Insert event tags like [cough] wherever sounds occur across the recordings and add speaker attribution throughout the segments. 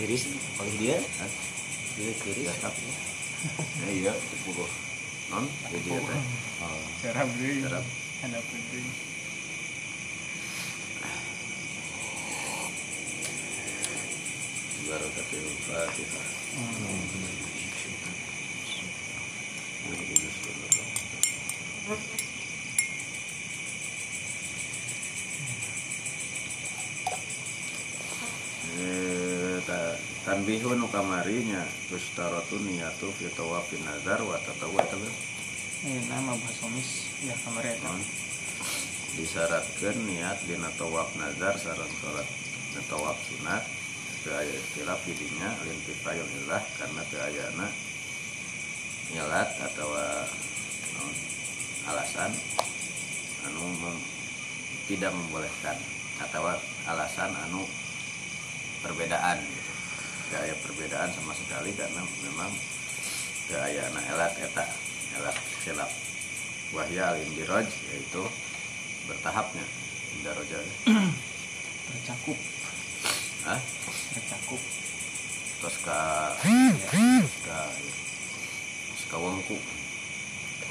Speaker 1: Tiris oleh dia. Dia tiris.
Speaker 2: Cakap. Ya [laughs] iya, sepuluh. Non, jadi ya teh.
Speaker 1: Oh.
Speaker 3: Serap deui.
Speaker 2: Serap.
Speaker 3: Ada penting.
Speaker 2: Barakatul Fatihah. Eh, tanbihun kamarinya tustaratu niyatu fi tawafin nazar wa tatawwa tahu
Speaker 3: Eh nama basomis ya kamar eta.
Speaker 2: disyaratkan niat dina tawaf nazar sareng salat na tawaf sunat teu aya istilah pidinya lintifayul ilah karena teu ayana nyelat atau naon, alasan anu mem- tidak membolehkan atau alasan anu perbedaan Teu aya perbedaan sama sekali karena memang teu ayana elat eta elat khilaf wahya al-indiraj yaitu bertahapnya. Indaroja [clears throat]
Speaker 3: Tercakup,
Speaker 2: ah
Speaker 3: tercakup.
Speaker 2: terus ka terus ka wengku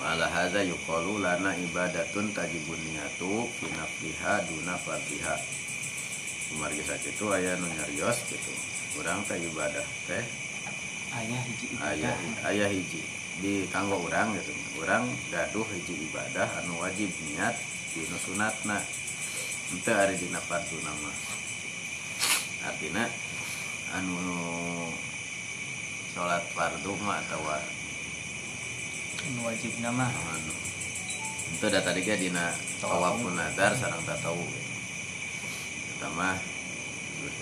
Speaker 2: wala hadza yuqalu lana ibadatun tajibun niyatu fi nafliha duna fardhiha itu aya nu nyarios gitu urang teh ibadah teh.
Speaker 3: Ayah hiji
Speaker 2: ayah
Speaker 3: ibadah.
Speaker 2: ayah hiji. Di kanggo urang gitu. Urang gaduh hiji ibadah anu wajib niat di nu sunatna. Ente ari dina fardu nama. Artinya anu sholat fardu mah atau
Speaker 3: Anu wajib nama.
Speaker 2: anu. Itu dah tadi ge dina tawafun nazar sareng tatawu. Pertama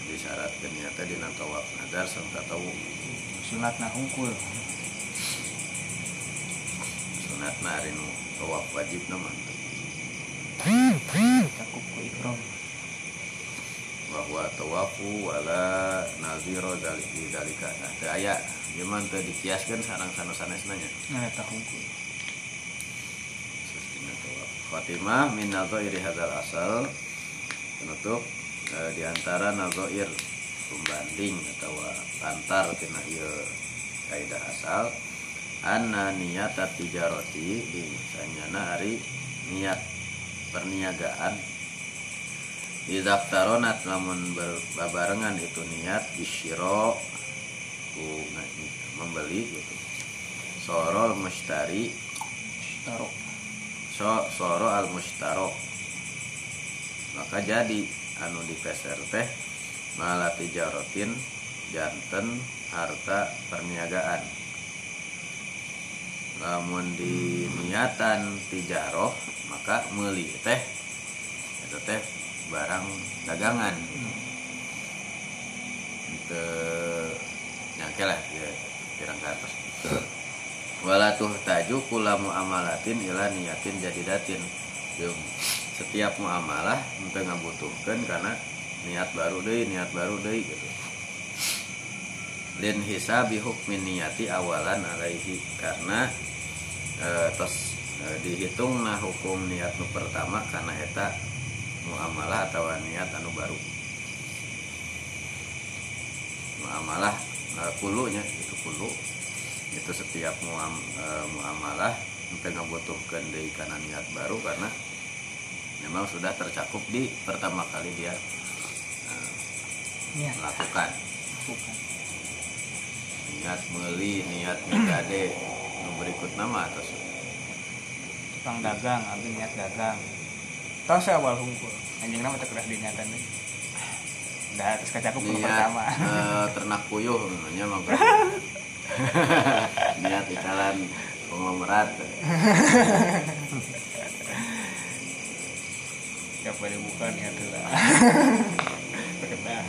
Speaker 2: disyaratkan nyata dina tawaf nazar sareng tatawu
Speaker 3: Sunat nah hungkul.
Speaker 2: sunatna ari nu tawaf wajib nama
Speaker 3: Tercakup ku ikram.
Speaker 2: bahwa tawafu wala naziro daliki dalika nah teu aya gimana teu dikiaskeun sareng sanes-sanesna nya
Speaker 3: Nah eta hungkul.
Speaker 2: Sustina tawaf Fatimah min nadhairi hadzal asal penutup eh, di antara nadhair pembanding atau antar tina ieu kaidah asal. Anna niyata tijaroti di sanyana ari niat perniagaan. Idaftaronat lamun berbarengan itu niat bisyiro ku membeli gitu. Sorol mustari so soro al mustaro maka jadi anu dipeser teh malah tijarotin janten harta perniagaan. Namun di niatan tijaroh maka meli teh itu teh barang dagangan. Itu nyangke lah ya pirang ke atas. Wala tuhtaju kula muamalatin ila niyatin jadidatin. Yung setiap muamalah untuk ngabutuhkan karena niat baru deh niat baru deh gitu. Lin hisabi hukmin niyati awalan alaihi. Karena eh, tos eh, dihitung nah hukum niat nu pertama karena eta muamalah atau niat anu baru. Muamalah eh, kulunya itu kulu. Itu setiap muam, eh, muamalah untuk membutuhkan dari karena niat baru karena memang sudah tercakup di pertama kali dia eh,
Speaker 3: Niat.
Speaker 2: melakukan
Speaker 3: Bukan.
Speaker 2: niat meli niat nu berikut nama atau
Speaker 3: Tukang dagang, abdi niat dagang. Tahu saya awal hungkul. Anjing nama teu kedah diniatan deui. Dah terus
Speaker 2: niat
Speaker 3: pertama.
Speaker 2: eh, [laughs] ternak puyuh namanya mah [laughs] [laughs] niat ikalan konglomerat
Speaker 3: Gak boleh buka niat lah. Kedah.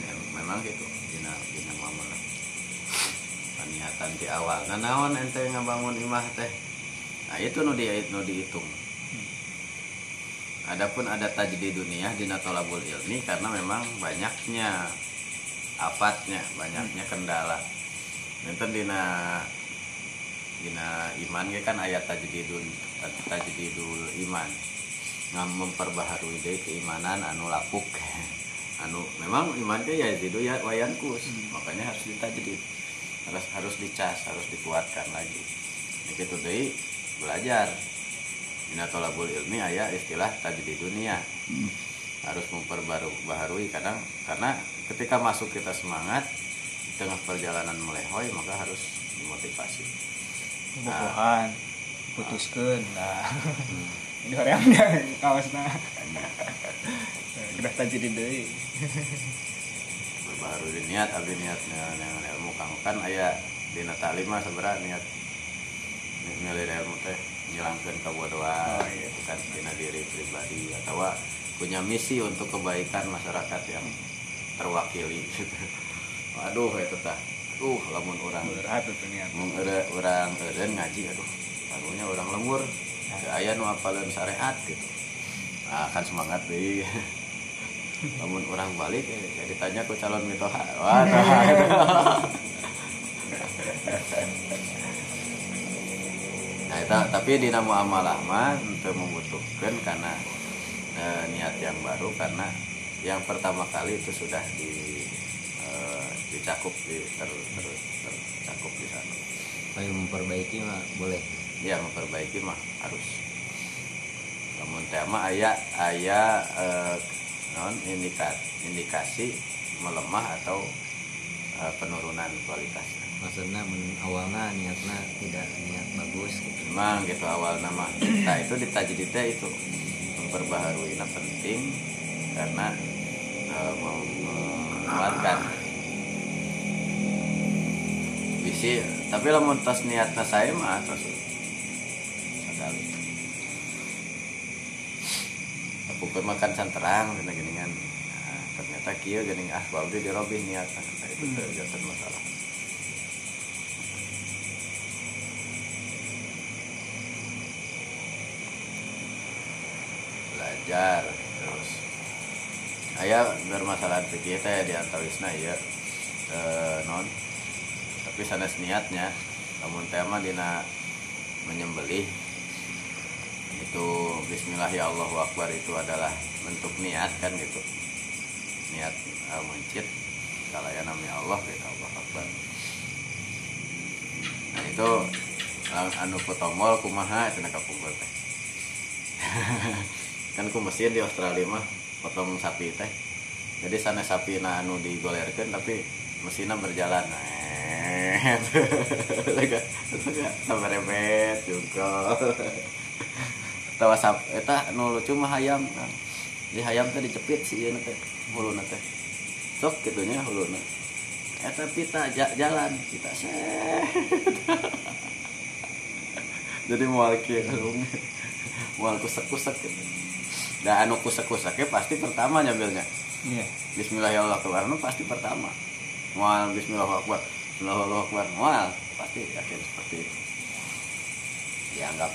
Speaker 2: Ya, memang gitu dina dina muamalah niatan di awal nah naon ente ngabangun imah teh nah itu nu di nu dihitung Adapun ada tajdi dunia di tolabul ilmi karena memang banyaknya afatnya, banyaknya kendala. Nanti dina dina iman ge kan ayat tajdidul tajdidul iman. ngam memperbaharui deui keimanan anu lapuk. [laughs] Anu memang iman teh ya itu ya wayankus makanya harus ditajdid harus harus dicas harus dikuatkan lagi. Begitu deui belajar. Dina tolabul ilmi aya istilah tajdid dunia harus memperbarui kadang karena ketika masuk kita semangat di tengah perjalanan melehoy maka harus dimotivasi
Speaker 3: bubuhan putuskan. Nah. [laughs] Ini orang yang kaosna [laughs] udah tajir deui
Speaker 2: baru niat abdi niat dengan ilmu. Kang kan aya dina taklim mah sebenarnya niat milih ilmu teh menghilangkan kebodohan.
Speaker 3: Oh, iya.
Speaker 2: bukan dina diri pribadi. Atau punya misi untuk kebaikan masyarakat yang terwakili. [laughs] Aduh itu tah aduh lamun orang
Speaker 3: tuh
Speaker 2: orang ngaji aduh barunya orang lembur. Aya nu apaleun syariat gitu nah kan semangat deui. [laughs] Lamun orang balik ya ditanya ku calon mitoha. Wah [laughs] nah itu tapi di nama amalah mah untuk membutuhkan karena eh, niat yang baru karena yang pertama kali itu sudah di eh, dicakup di ter, ter, tercakup di sana
Speaker 1: Supaya memperbaiki mah boleh.
Speaker 2: ya memperbaiki mah harus namun tema ayah ayah eh, non indikasi, indikasi melemah atau eh, penurunan kualitas
Speaker 1: Maksudnya awalnya niatnya tidak niat bagus gitu.
Speaker 2: memang gitu awal nama nah itu ditajdidnya itu memperbaharui nah penting karena eh, mem- menguatkan bisi tapi lamun tas niatnya saya mah terus sekali bukan makan santerang gini gini kan nah, ternyata kia gini ah baru dirobih niatnya nah, itu jadi masalah. Belajar terus. Ayah bermasalah pikir teh di antawisna ya eh, non tapi sanes niatnya namun tema dina menyembelih itu Bismillah ya Allahu Akbar itu adalah bentuk niat kan gitu. Niat uh, mencit kalau ya namanya Allah gitu Allah Akbar. Nah itu anu potomol kumaha itu nak kapungkur teh. [laughs] Kan ku mesin di Australia mah potong sapi teh. Jadi sana sapi na anu digolerkan tapi mesinnya berjalan. [laughs] Lega sampai repet juga tawa sap eta nu lucu mah hayam. Kang. di hayam teh dicepit sih ieu teh huluna teh sok gitunya huluna eta pita ja- jalan kita seh [laughs] jadi mual kieu mual kusek-kusek gitu. Dan anu kusek-kuseknya pasti pertama nyambilnya
Speaker 3: iya.
Speaker 2: Bismillahirrahmanirrahim pasti pertama mual Bismillahirrahmanirrahim. Bismillahirrahmanirrahim. Mual pasti yakin seperti itu. Dianggap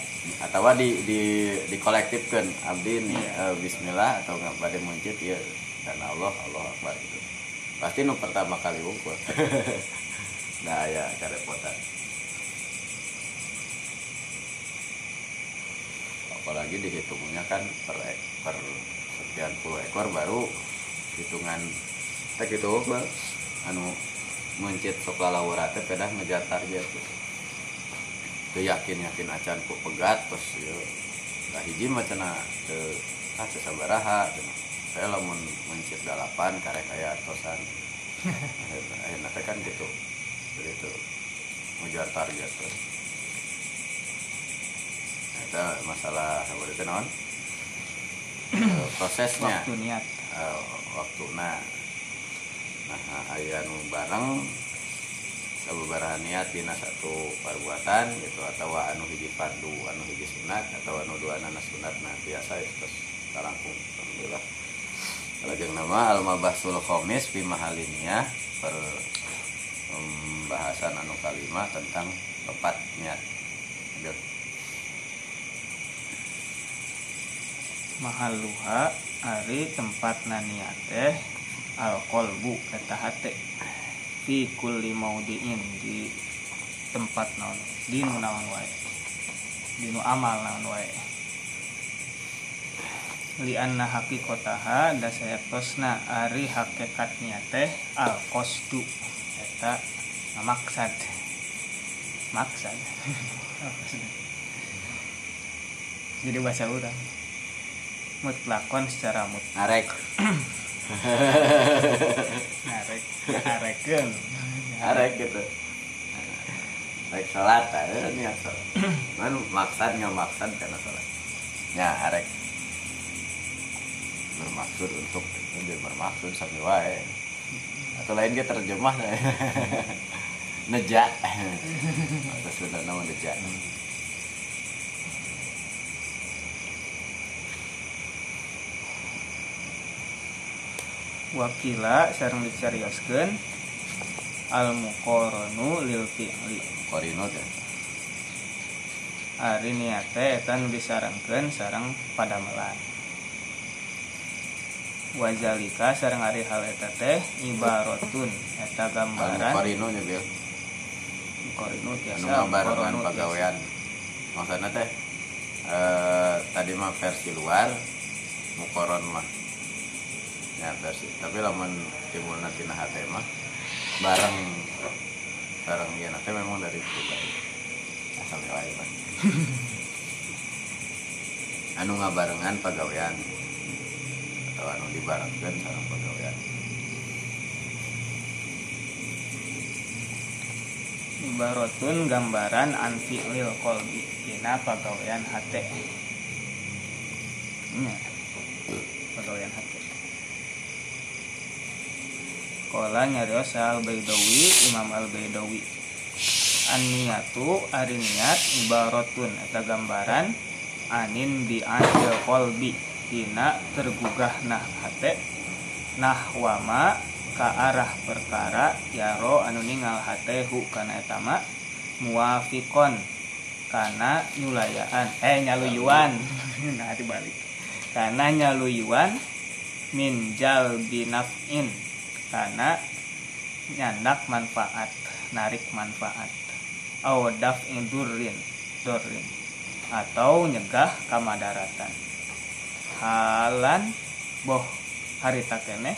Speaker 2: atau di di dikolektifkan. Abdi nih eh, Bismillah atau nggak pada muncit ya karena Allah Allah Akbar gitu. Pasti nu pertama kali wungkul. [laughs] Nah ya kerepotan apalagi dihitungnya kan per per sekian puluh ekor baru hitungan teh gitu Bang. Anu mencit sok lalawara teh pedah ngejar target. Teu yakin yakin acan ku pegat terus ya dah hiji mah cenah teu ah teu sabaraha saya lamun mencit dalapan karek aya atosan. Akhirnya [laughs] teh kan gitu. Jadi itu ngejar target terus Nah, itu masalah apa itu non Eh, prosesnya.
Speaker 3: Waktu niat.
Speaker 2: Eh, waktu nah nah aya nu bareng sababaraha niat dina satu perbuatan gitu atau anu hiji fardu anu hiji sunat atau anu dua anak sunat nah biasa itu terus karangkung alhamdulillah lajeng nama al mabasul khomis fi mahaliniyah per pembahasan anu kalimah tentang tepat niat Lanjut.
Speaker 3: mahaluha ari tempat niat teh al kolbu eta hate fi kulli maudiin di tempat naon? Di nu naon wae? Di nu amal naon wae? Lianna hakikotaha da sayatosna ari hakikatnya teh al qasdu eta maksad. Maksad. [laughs] Jadi bahasa orang mutlakon secara mut
Speaker 2: arek [clears throat] [laughs]
Speaker 3: arek arekeun
Speaker 2: arek gitu. Arek salat eh, niat salat man [clears throat] maksad nggak maksad karena salat ya arek bermaksud untuk dia bermaksud sampai wae. Atau lain dia terjemah [laughs] neja atau sudah nama neja
Speaker 3: wakila sareng dicarioskeun. Al muqaranu lil fi'li.
Speaker 2: Korino teh.
Speaker 3: Ari niate eta nu disarankeun sareng padamelan. Wazalika sareng ari hal eta teh ibaratun eta
Speaker 2: anu
Speaker 3: gambaran.
Speaker 2: Korino nya bil. Anu
Speaker 3: tiasa
Speaker 2: ngabarengan
Speaker 3: koronu
Speaker 2: pagawean maksudnya teh eh, tadi mah versi luar mukoron mah ya versi tapi lamun timbul nanti nah hate mah bareng bareng ya nanti memang dari pribadi. Asal wae mah. [laughs] Anu ngabarengan pagawean. Atau anu dibarengkeun sareng pagawean.
Speaker 3: Ibaratun gambaran anfi lil kolbi tina pagawean hate. Nya, pagawean hate Kola nyarios al Baidawi Imam al Baidawi an niatu ari niat ibaratun eta gambaran anin bi anil kolbi tina tergugah nah hate nahwama ka arah perkara yaro anu ningal hatehu kana eta mah muafikon kana nyulayaan eh nyaluyuan. [laughs] Nah dibalik. Kana nyaluyuan min jalbi naf'in kana nyandak manfaat narik manfaat. Au daf'in durrin durrin. Atau nyegah kamadaratan. Halan boh harita keneh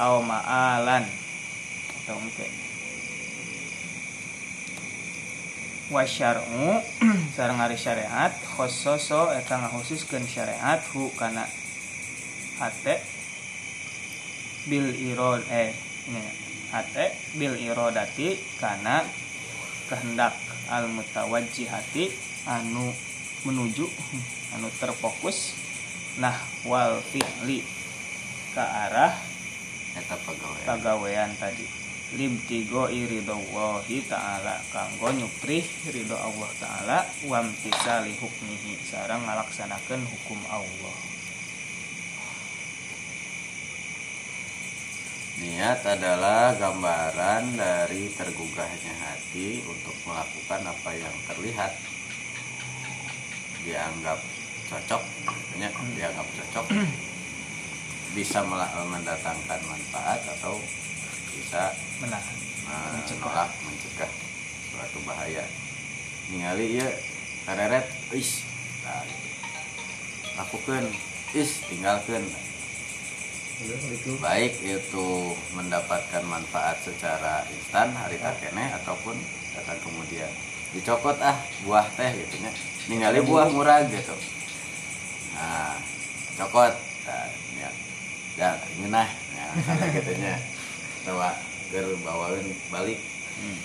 Speaker 3: au ma'alan. Atau mungkin. Wa syar'u [clears throat] sareng ari syariat khossoso eta ngahususkeun syariat hu kana hate bil irod eh ini hate bil irodati kana kehendak al mutawajjihati anu menuju anu terfokus nah wal fi'li ke arah
Speaker 2: eta pagawean
Speaker 3: pagawean tadi. Libtigo irido wahi ta'ala kanggo nyuprih ridho Allah ta'ala wamtisali hukmihi sarang ngalaksanakan hukum Allah
Speaker 2: Niat adalah gambaran dari tergugahnya hati untuk melakukan apa yang terlihat dianggap cocok, artinya dianggap cocok [clears throat] bisa mendatangkan manfaat atau bisa
Speaker 3: menahan
Speaker 2: menolak mencegah suatu bahaya. Ningali ya kareret, is, nah, lakukan, is, tinggalkan. Baik itu mendapatkan manfaat secara instan hari takene ataupun datang kemudian. Dicokot ah buah teh gitu nya. Ningali buah murah gitu. Nah, cokot. Nah, ya. Ya, ngeunah. Nah, misalnya gitu nya. Atawa keur bawaeun balik.
Speaker 3: Hmm.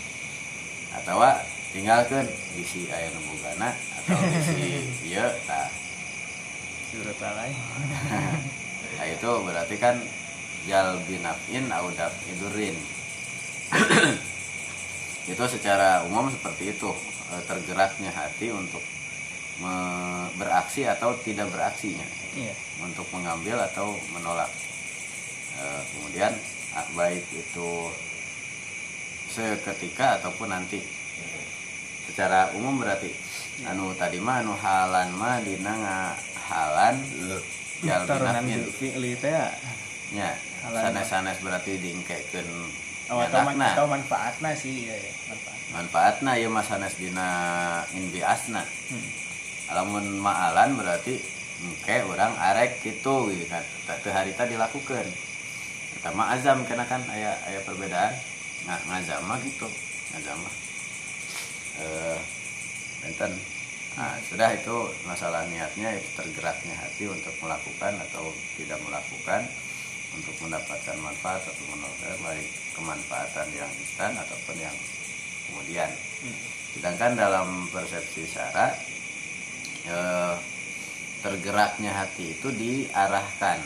Speaker 2: Atawa tinggalkan bisi aya nu bogana atau tah
Speaker 3: surut lalai
Speaker 2: Nah itu berarti kan jal binafin audaf idurin. [clears throat] itu secara umum seperti itu eh, tergeraknya hati untuk me- beraksi atau tidak beraksinya,
Speaker 3: iya.
Speaker 2: Untuk mengambil atau menolak. Eh, kemudian baik itu seketika ataupun nanti. Secara umum berarti anu tadi mah anu halan mah dina halan
Speaker 3: ya
Speaker 2: Ya,
Speaker 3: Halan.
Speaker 2: sanes-sanes berarti dingkekeun
Speaker 3: Oh, atau manfaatna sih iya, iya. manfaat
Speaker 2: Manfaatna ya mas sanes dina inbiasna.
Speaker 3: hmm.
Speaker 2: Alamun ma'alan berarti Oke, orang arek gitu gitu kan. Teu harita dilakukan. Pertama azam kena kan aya aya perbedaan. Nggak ngazam mah gitu. Ngazam mah. Eh enten. Nah, sudah itu masalah niatnya itu tergeraknya hati untuk melakukan atau tidak melakukan untuk mendapatkan manfaat atau menolak baik kemanfaatan yang instan ataupun yang kemudian. Sedangkan dalam persepsi syara eh, tergeraknya hati itu diarahkan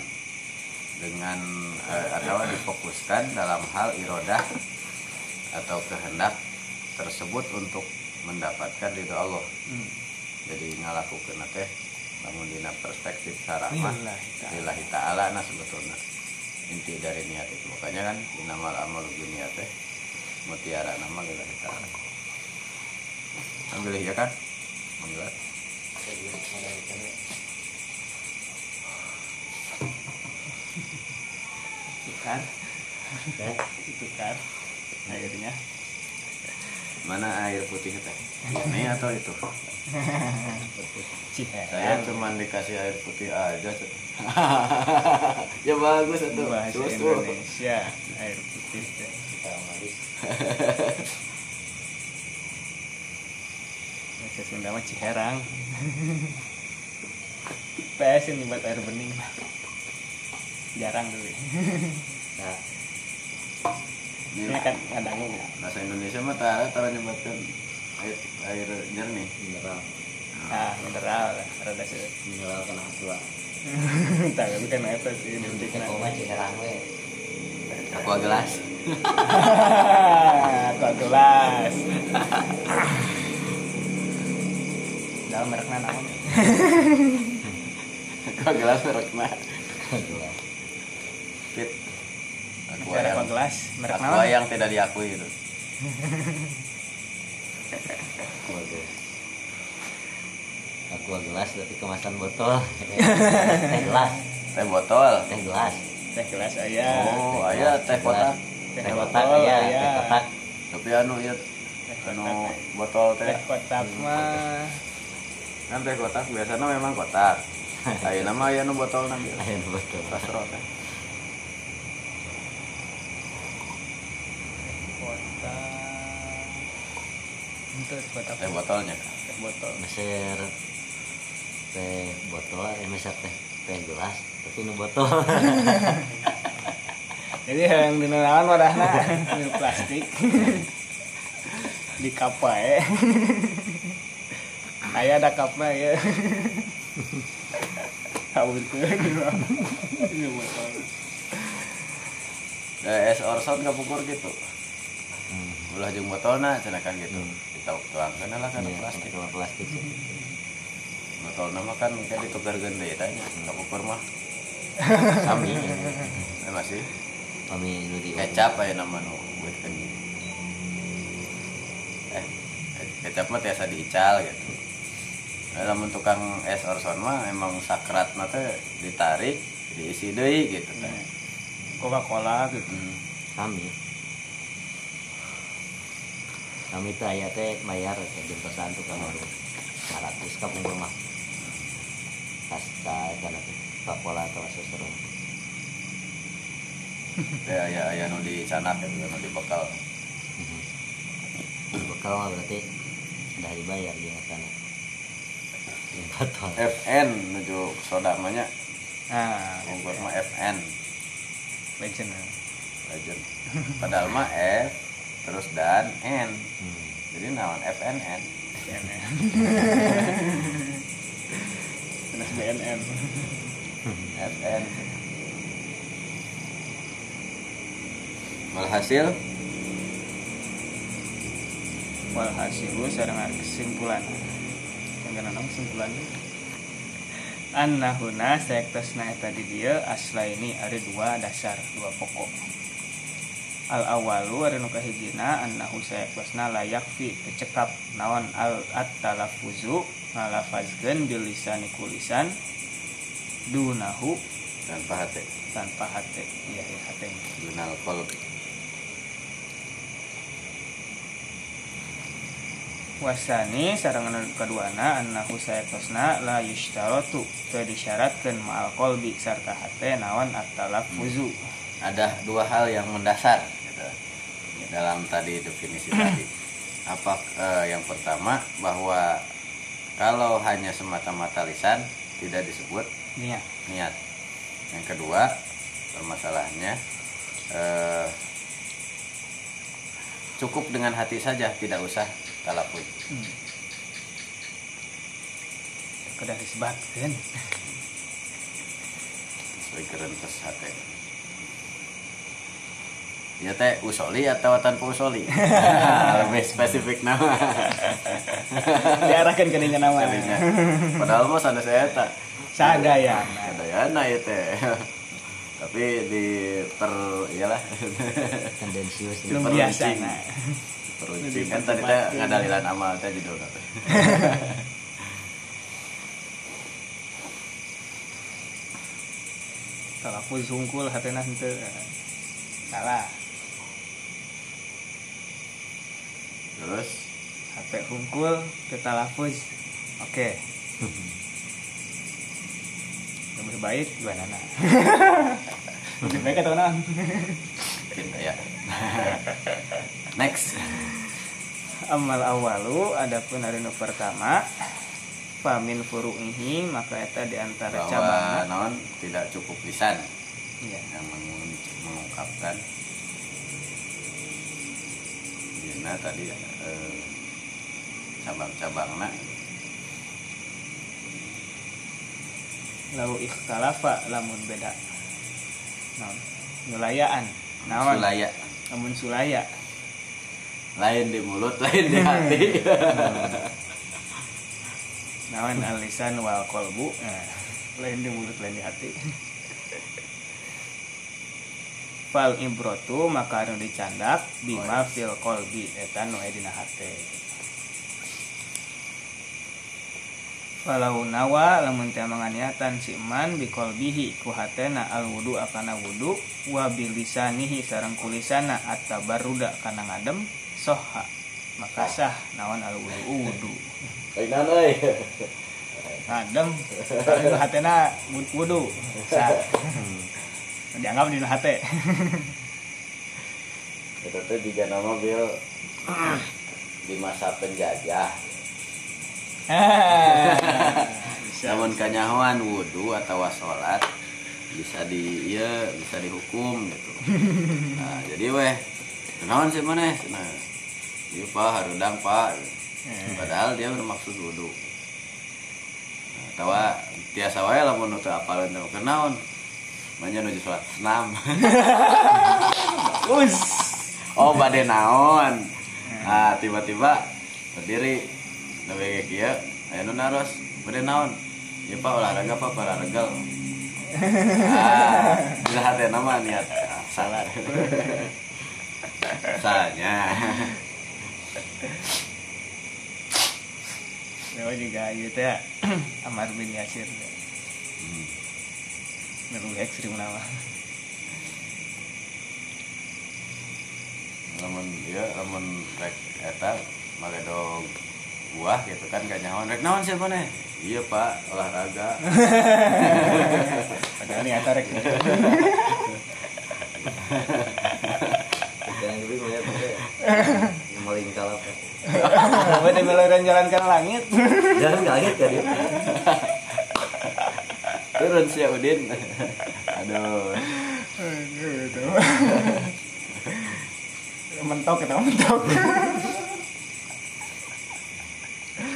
Speaker 2: dengan eh, atau difokuskan dalam hal irodah atau kehendak tersebut untuk mendapatkan ridho Allah.
Speaker 3: Hmm.
Speaker 2: Jadi ngalakukeun teh namun dina perspektif syara mah.
Speaker 3: Lillahi ta'ala.
Speaker 2: nah sebetulnya. Inti dari niat itu. Makanya kan inamal amal niat teh mutiara nama lillahi ta'ala. Ambil ya kan ambil
Speaker 3: tukar.
Speaker 1: Teh,
Speaker 3: tukar. Akhirnya
Speaker 2: mana air putih teh? Ini atau itu? saya cuma dikasih air putih aja [laughs] ya bagus itu
Speaker 3: bahasa
Speaker 2: Terus, tuh.
Speaker 3: Indonesia air putih teh.
Speaker 1: kita malis.
Speaker 3: bahasa Sunda mah ciherang. PS ini buat air bening mah jarang dulu
Speaker 1: Nah,
Speaker 2: Ini
Speaker 3: kan ngadangu
Speaker 2: bahasa Indonesia mah tara tara nyebatkan air air jernih
Speaker 1: mineral.
Speaker 3: ah mineral lah rada sih
Speaker 1: Mineral kena dua. [laughs]
Speaker 3: tapi kan apa sih nanti kena
Speaker 1: koma ciherang we. [laughs]
Speaker 2: aqua gelas [laughs]
Speaker 3: Kok gelas. Dalam mereknya naon?
Speaker 2: aqua gelas merekna
Speaker 1: Gelas.
Speaker 2: fit
Speaker 3: Ada
Speaker 2: yang,
Speaker 3: gelas, merek
Speaker 2: aqua yang tidak diakui itu.
Speaker 1: Aqua gelas tapi kemasan botol. [laughs] Teh gelas.
Speaker 2: teh botol
Speaker 1: Teh gelas.
Speaker 3: Teh gelas aya.
Speaker 2: oh aya teh kotak
Speaker 3: Teh
Speaker 1: Teh
Speaker 3: botol
Speaker 1: kotak ya, teh kotak.
Speaker 2: tapi anu ya
Speaker 3: Teh
Speaker 2: anu
Speaker 3: kotak.
Speaker 2: botol teh
Speaker 3: Teh kotak mah
Speaker 2: kan teh kotak biasanya memang kotak ayo nama aya nu botol nanti
Speaker 1: Ayo botol.
Speaker 2: kasro teh
Speaker 3: Itu kotak.
Speaker 2: teh botolnya
Speaker 3: Teh botol.
Speaker 1: Meser teh botol, eh meser teh teh gelas tapi nu botol. [laughs]
Speaker 3: Jadi yang di naon wadahna di plastik. di kapae. Aya ada kapna ya. Kabutkeun di botol.
Speaker 2: da es orson kapungkur gitu
Speaker 1: Hmm.
Speaker 2: ulah jeung botolna cenah kan gitu
Speaker 1: Hmm.
Speaker 2: Kita tuangkeun lah kan plastik.
Speaker 1: botol plastik sih.
Speaker 2: botol nama kan kayak ditukar gede tanya kapungkur mah. [laughs]
Speaker 1: Sami.
Speaker 2: Eh, masih
Speaker 1: Kami nu di
Speaker 2: kecap aya nama nu buat kan eh kecap mah tiasa diical gitu. Dalam tukang es orson mah emang sakrat mah ditarik diisi deui gitu teh.
Speaker 3: Coca-Cola gitu.
Speaker 2: Hmm.
Speaker 1: Kami teh aya teh bayar teh jempesan tuh kamar 100 ka pun rumah. Kasta teh papola atau sesuatu. [laughs]
Speaker 2: teh aya aya nu dicanak gitu nu dibekal
Speaker 1: Bekal mah berarti udah dibayar dia sana. Yang.
Speaker 2: FN menuju soda namanya
Speaker 3: Nah,
Speaker 2: kompor mah FN
Speaker 3: legend.
Speaker 2: legend padahal mah F terus dan N
Speaker 1: Hmm.
Speaker 2: jadi naon FNN
Speaker 3: Terus BNN.
Speaker 2: FN Walhasil
Speaker 3: Walhasil sareng kesimpulan. Yang kana naon kesimpulannya? Annahuna sayaktosna eta di dieu asla ini ada dua dasar, dua pokok. Al awalu ari nu kahijina annahu sayaktosna layak fi tecekap naon al at talaffuzu ngalafazkeun bil lisani kulisan dunahu
Speaker 2: tanpa hati
Speaker 3: tanpa hate. Iya iya hate.
Speaker 2: Gunal kolb
Speaker 3: wasani sareng anu kaduana annahu sayatosna la yushtaratu teu disyaratkeun ma'al qalbi sarta hate naon at-talaffuzu
Speaker 2: ada dua hal yang mendasar dalam tadi definisi [clears throat] tadi. Apa eh, yang pertama bahwa kalau hanya semata-mata lisan tidak disebut
Speaker 3: niat.
Speaker 2: niat. Yang kedua permasalahannya eh, cukup dengan hati saja tidak usah talafut
Speaker 3: hmm. kedah disebutkeun
Speaker 2: sebagai kerentes hati ya teh usoli atau tanpa usoli [laughs] lebih spesifik nama.
Speaker 3: Diarahkan ke dinya nama.
Speaker 2: Kalinya. padahal mah sana saya tak
Speaker 3: sadayana
Speaker 2: Sadayana ya teh. Tapi di per iyalah.
Speaker 1: Tendensius.
Speaker 3: Belum
Speaker 2: Diperuncing.
Speaker 3: biasa nah.
Speaker 2: peruncing. Kan tadi teh ngadalilan amal teh judulnya teh. [laughs]
Speaker 3: Talafuz hungkul hatena henteu salah
Speaker 2: terus?
Speaker 3: HP hungkul ke talafuz oke. [laughs] Lebih baik gimana nah [laughs] lebih baik atau
Speaker 2: kita ya. [laughs] Next.
Speaker 3: Amal awalu adapun hari nu pertama pamin furu'ihi maka eta di
Speaker 2: antara
Speaker 3: cabang
Speaker 2: non tidak cukup lisan.
Speaker 3: Ya
Speaker 2: yang mengun- mengungkapkan Dina tadi eh, cabang-cabangna.
Speaker 3: Lau ikhtalafa lamun beda. Naon? Nulayaan naon?
Speaker 2: Sulaya.
Speaker 3: Lamun sulaya.
Speaker 2: Lain di mulut lain di hati. [laughs]
Speaker 3: Naon? Alisan wal kolbu nah, lain di mulut lain di hati fal ibrotu maka anu dicandak bima fil kolbi eta nu dina hate. Walau nawa lamun teu manganiatan si man bi kolbihi ku hatena al wudu akana wudu wa bilisanihi sareng kulisana at-tabarruda kana ngadem soha. Maka sah nawan al wudu wudu. [laughs]
Speaker 2: Kainan euy.
Speaker 3: ngadem hatena wudu. Sah [laughs] dianggap di hate
Speaker 2: Itu tuh juga nama Bill di masa penjajah. Namun kanyahoan wudhu atau sholat bisa di iya bisa dihukum gitu. Nah, jadi weh kenaon sih mana? Nah, iya pak harudang pak. Padahal dia bermaksud wudhu. Nah, tawa tiasa wae lamun teu apal teu Manya nuju sholat. Senam. [laughs]
Speaker 3: us.
Speaker 2: Oh bade naon? Nah tiba-tiba berdiri nabi kayak kia ayo naros. Bade naon? Ya pak olahraga pak olahraga. Ah hati nama niat. Ah, salah. [laughs] Salahnya.
Speaker 3: Dewa juga gitu ya Amar bin Yasir.
Speaker 2: Hmm.
Speaker 3: Ngeluh ekstrim nama
Speaker 2: lamun dia lamun rek eta magado buah gitu kan gak nyawan rek naon sih mana iya pak olahraga. [laughs]
Speaker 3: Padahal nih atarek
Speaker 1: yang lebih melihat yang maling kalah
Speaker 3: Gue di jalan ke langit?
Speaker 1: Jangan kaget kan dia
Speaker 2: turun si Udin. Aduh.
Speaker 3: Mentok kita mentok.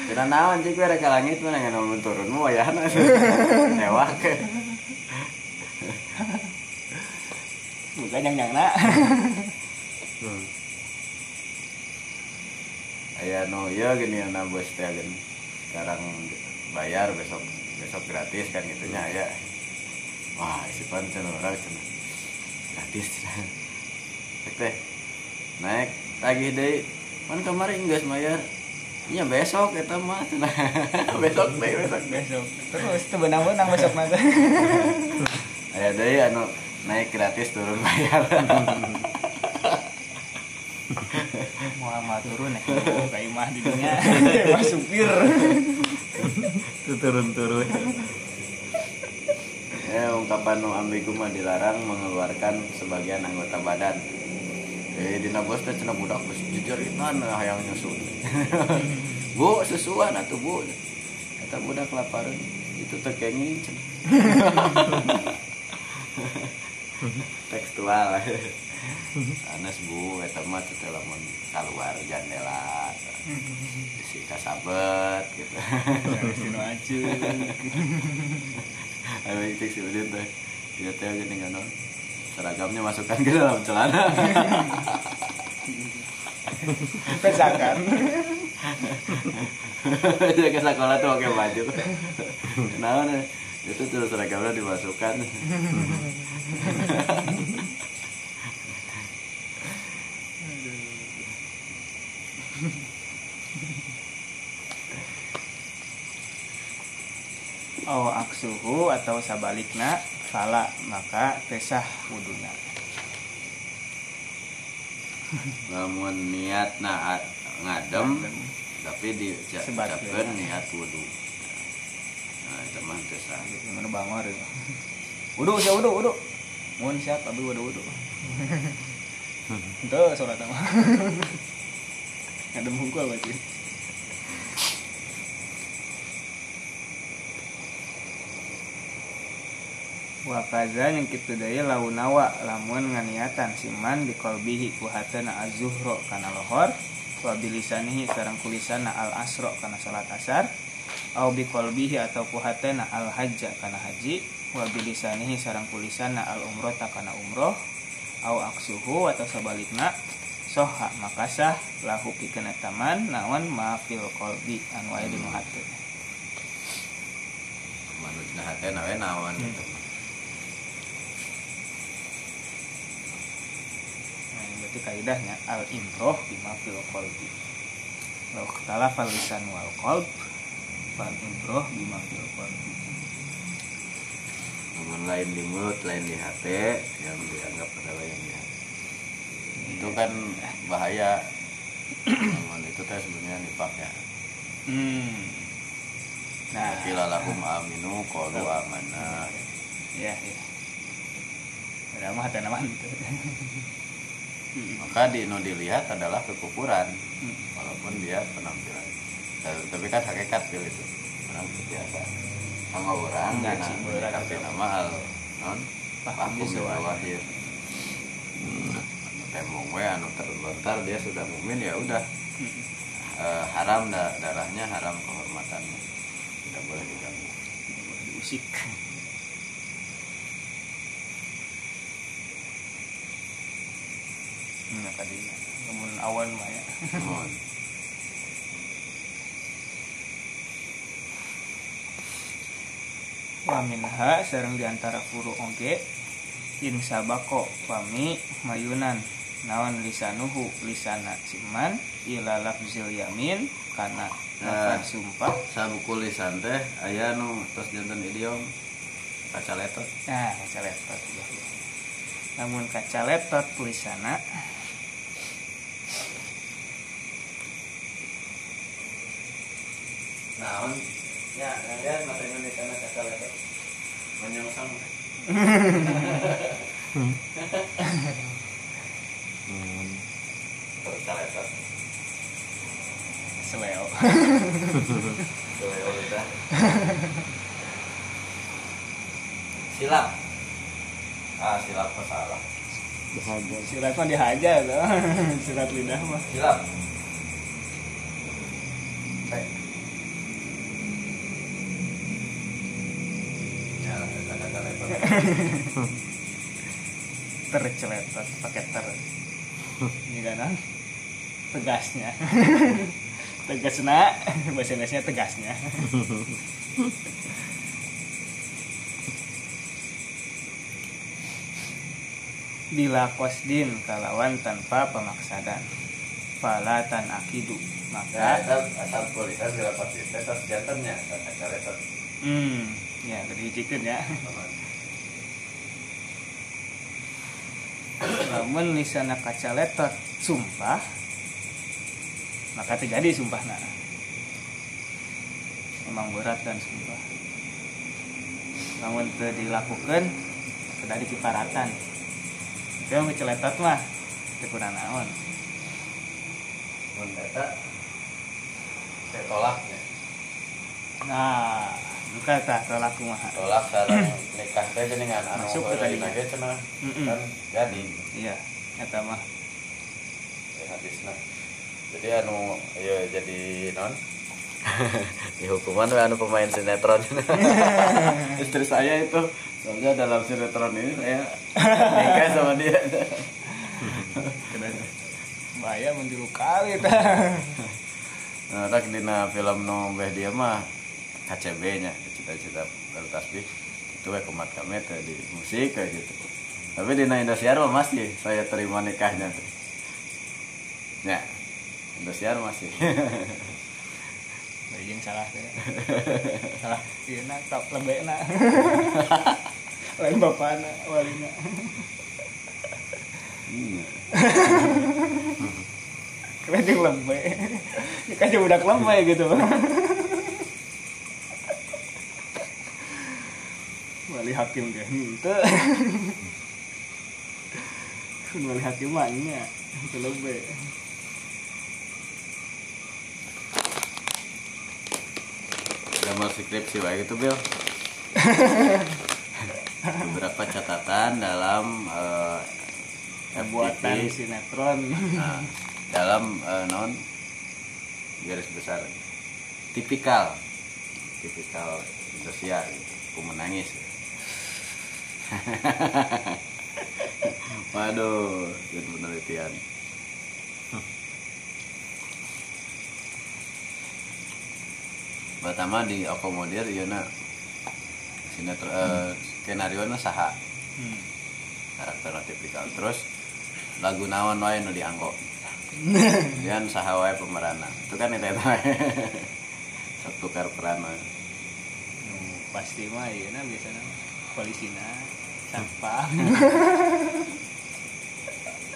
Speaker 2: Kena naon cik? Gue reka langit mana nggak nol turun? Mau ya ke?
Speaker 3: Bukan yang yang nak
Speaker 2: Aya no ya gini na bos teh sekarang bayar besok besok gratis kan gitunya ya. Wah si pancen orang cina gratis. [laughs] Teh naik tagih deh kan kemarin enggak bayar iya besok kita mah. Cenah. [laughs] besok deh besok.
Speaker 3: Besok. Terus itu benang-benang besok nanti
Speaker 2: Aya deui anu naik gratis turun bayar. [laughs]
Speaker 3: mau turun ya oh, kayak imah di dunia. Imah supir
Speaker 2: turun-turun. Ya ungkapan nu ambigu mah dilarang mengeluarkan sebagian anggota badan. Eh dina bos teh cenah budak geus jejeritan hayang nyusu [laughs] bu susuan atuh bu. Kata budak laparan. Itu teh kenging cenah. [laughs] tekstual [laughs] Anas bu, eta mah teh lamun keluar jendela si kasabet gitu.
Speaker 3: jangan sinu acu
Speaker 2: Ayo cek si Udin teh. Dia teh gini kan. Seragamnya masukkan ke dalam celana. [laughs]
Speaker 3: pesakan
Speaker 2: Dia [laughs] ke sekolah tuh pakai baju. Nih? Itu terus seragamnya dimasukkan. [laughs]
Speaker 3: oh aksuhu atau sabalikna fala maka pesah wuduna
Speaker 2: Namun [laughs] niat na ngadem tapi
Speaker 3: Sebat,
Speaker 2: diucapkan niat wudhu. Nah, itu mah teu sah.
Speaker 3: gimana bangor ya. [laughs] Wudu sih wudu wudu. Mun siap tapi wudu wudu. Itu sholat sama ada mukul berarti wakaza yang kita daya launawa lamun nganiatan siman di kolbihi kuhatana azuhro kana lohor wabilisanihi sarang kulisana al asro kana salat asar au bi kolbihi atau kuhatana al hajja kana haji wabilisanihi sarang kulisana al umrota kana umroh au aksuhu atau sebalikna soha makasah lahu pikeun taman naon maafil kolbi aya di nu hate
Speaker 2: Manusia hati nawe nawan gitu.
Speaker 3: Berarti kaidahnya al imroh bima fil qalbi. Law ikhtalafa lisan wal qalb fal imroh bima fil qalbi.
Speaker 2: Namun lain di mulut, lain di hati, yang dianggap adalah yang di hati. Itu kan bahaya. Namun itu teh sebenarnya nifak ya.
Speaker 3: Hmm. Nah,
Speaker 2: Kila lahum aminu qalu amanah.
Speaker 3: ya ya. Ada mah [laughs] hati gitu.
Speaker 2: Maka di nu dilihat adalah kekufuran
Speaker 3: Hmm.
Speaker 2: walaupun dia penampilan. Ta- Tapi kan hakikat fil itu. Orang biasa. Sama orang tapi
Speaker 3: itu.
Speaker 2: nama al non
Speaker 3: zawahir.
Speaker 2: Anu tembong we anu terlontar dia sudah mukmin ya udah
Speaker 3: Hmm.
Speaker 2: Eh, haram da- darahnya haram kehormatannya tidak boleh diganggu
Speaker 3: Diusik. Hmm, tadinya. Namun awan mah ya.
Speaker 2: Mohon.
Speaker 3: wa minha sareng di antara furu oge in sabako pami mayunan naon lisanuhu lisana siman ila lafzil yamin kana
Speaker 2: Nah.
Speaker 3: lafaz sumpah
Speaker 2: sabuku lisan teh aya nu tos jantan idiom kaca letot
Speaker 3: nah kaca letot ya, ya. namun kaca letot tulisana
Speaker 2: naon ya lihat mata Indonesia na kaca letot menyongsong. Kaca letot
Speaker 3: seleo.
Speaker 2: Tuh, udah. silap. Ah silap kok salah.
Speaker 3: Silat mah dihajar [laughs] silat lidah mah.
Speaker 2: Silap. Baik.
Speaker 3: Terceletot pakai ter. Ini kan tegasnya. Tegasnya bahasa Indonesia tegasnya. Bila kosdin kalawan tanpa pemaksadan falatan akidu.
Speaker 2: Ya,
Speaker 3: maka
Speaker 2: asal asal kulisan bila tes jantannya
Speaker 3: hmm ya hijikeun ya namun lisana kaca letot sumpah. Maka teu jadi sumpahna memang berat dan sumpah. Namun teu dilakukan sudah dikiparatan. Itu yang ngeceletot mah. Teu kurang naon.
Speaker 2: Mun eta saya tolaknya
Speaker 3: nah buka tah tolak kumaha
Speaker 2: tolak sareng nikah teh geuningan anu
Speaker 3: Masuk ke tadi.
Speaker 2: cenah
Speaker 3: Mm-mm.
Speaker 2: kan jadi.
Speaker 3: Iya eta mah.
Speaker 2: Ya hadisna jadi anu ya jadi non? Di [laughs] hukuman we anu pemain sinetron. [laughs] Istri saya itu. Soalnya dalam sinetron ini saya nikah sama dia. [laughs]
Speaker 3: Bahaya mun tilu kali
Speaker 2: nah tak dina film nu beh dia mah KCB nya cita-cita baru tasbih itu we kumat kami di musik kayak gitu tapi di Indosiar mah masih saya terima nikahnya tuh ya Indosiar masih [laughs]
Speaker 3: Yang salah teh. salah ieu na top lebena. Lain bapana walina. Keren jeung lembe. Ya kan jeung budak lembe gitu. [laughs] Wali hakim teh henteu. Kun wali hakim nya teu lembe.
Speaker 2: gambar skripsi baik itu Bill beberapa catatan dalam eh,
Speaker 3: Buatan
Speaker 2: FTP,
Speaker 3: sinetron.
Speaker 2: nah, dalam eh, non garis besar tipikal tipikal Indosiar gitu. aku menangis [laughs] waduh itu penelitian. Pertama diakomodir iya na sinetron eh, skenario na saha.
Speaker 3: Hmm.
Speaker 2: karakter tipikal terus lagu naon wae nu dianggo? [laughs] Kemudian saha wae pemerana itu kan itu wae sok tukar peran wae
Speaker 3: Nu pasti mah ieu na biasana polisina sampah. [laughs]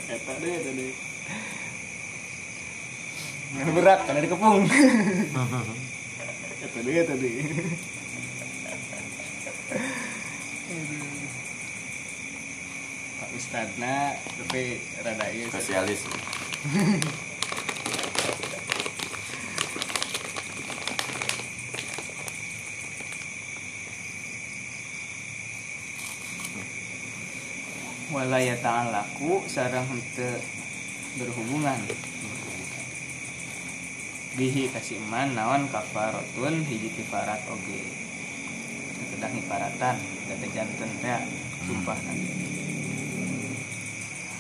Speaker 3: Eta deh, eta deh. Ngan berat kan dikepung. [laughs] Eta deh, eta deh. Pak Ustadna tapi rada ieu
Speaker 2: spesialis [laughs]
Speaker 3: walaya ta'alaku sarang henteu berhubungan. Bihi kasih iman naon kafarotun hiji kifarat oge. Kedah kifaratan kata janten teh sumpah nanti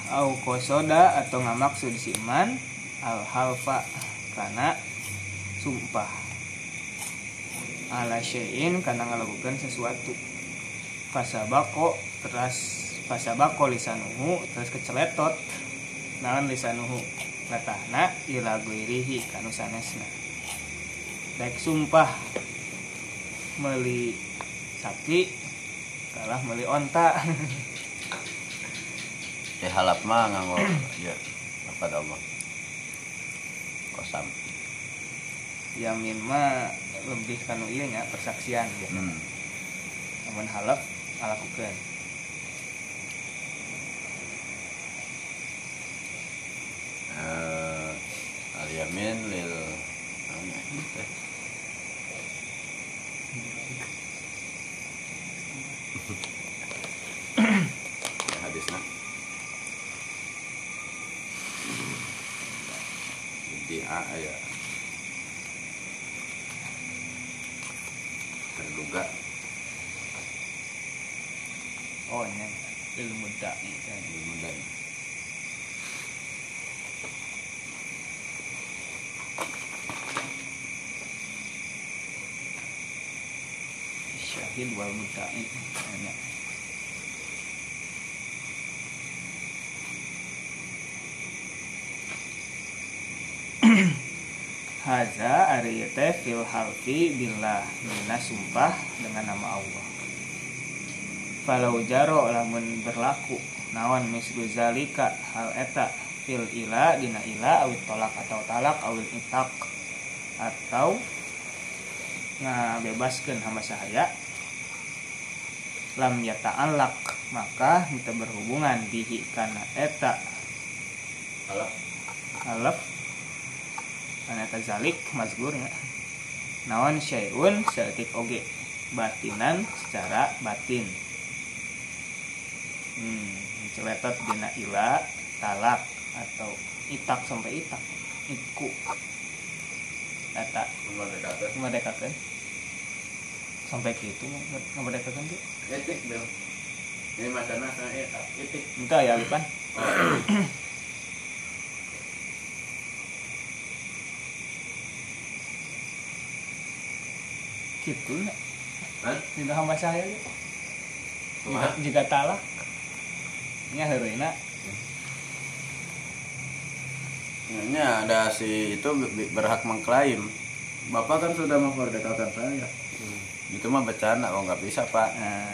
Speaker 3: au kosoda atau ngamaksud si iman al halfa karena sumpah. Ala syai'in karena ngelakukan sesuatu. Fasabako terus fasabako lisanuhu terus keceletot. Naon lisanuhu? Latahna ila guirihi kanu sanesna daek sumpah meli sapi kalah meli onta. [laughs]
Speaker 2: Teh halap mah nganggo [clears throat] ya apa Allah. Kosam.
Speaker 3: Yamin mah lebih kanu ieu nya persaksian gitu
Speaker 2: hmm.
Speaker 3: namun halap ngalakukeun
Speaker 2: eh al yamin lil naon ya, teh? Ya, hadisna di A ya terduga
Speaker 3: oh nya ilmu dai kan
Speaker 2: ilmu dan
Speaker 3: syahid wal mudai nya Haza ari teh fil halfi billah. Mina sumpah dengan nama Allah. Falau jaro lamun berlaku. Naon mislu zalika? Hal eta fil ila dina ila awit tolak atau talak awil itak. Atau nah bebaskan hamba sahaya. Lam yata'allaq. Maka kita berhubungan bihi kana eta. Alaf. Kana eta zalik mazgurnya naon syai'un? Seetik oge. Batinan secara batin. Hmm celetot dina ila talak atau itak sampai itak. Iku. Eta.
Speaker 2: Memerdekakan
Speaker 3: memerdekakan sampai gitu memerdekakan tuh
Speaker 2: etik bel ini macamnya saya etak etik.
Speaker 3: Itu ya Alipan [clears throat] gitu lah
Speaker 2: Hah?
Speaker 3: tidak hamba saya ya. jika,
Speaker 2: Wah.
Speaker 3: jika talak nya heureuina
Speaker 2: Ini ada si itu berhak mengklaim. Bapak kan sudah memerdekakan saya. Itu mah bercanda, oh nggak bisa pak.
Speaker 3: nah,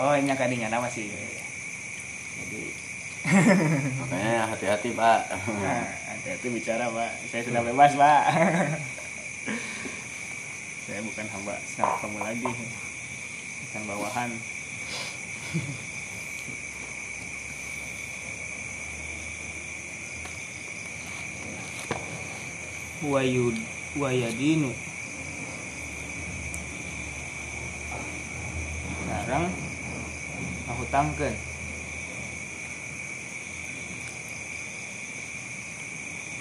Speaker 3: oh nya kadinya nama sih jadi [laughs]
Speaker 2: Makanya hati-hati pak.
Speaker 3: nah, [laughs] hati-hati bicara pak saya sudah bebas pak [laughs] saya bukan hamba sama kamu lagi. Bukan bawahan. Wayud wayadinu. Sekarang aku tangken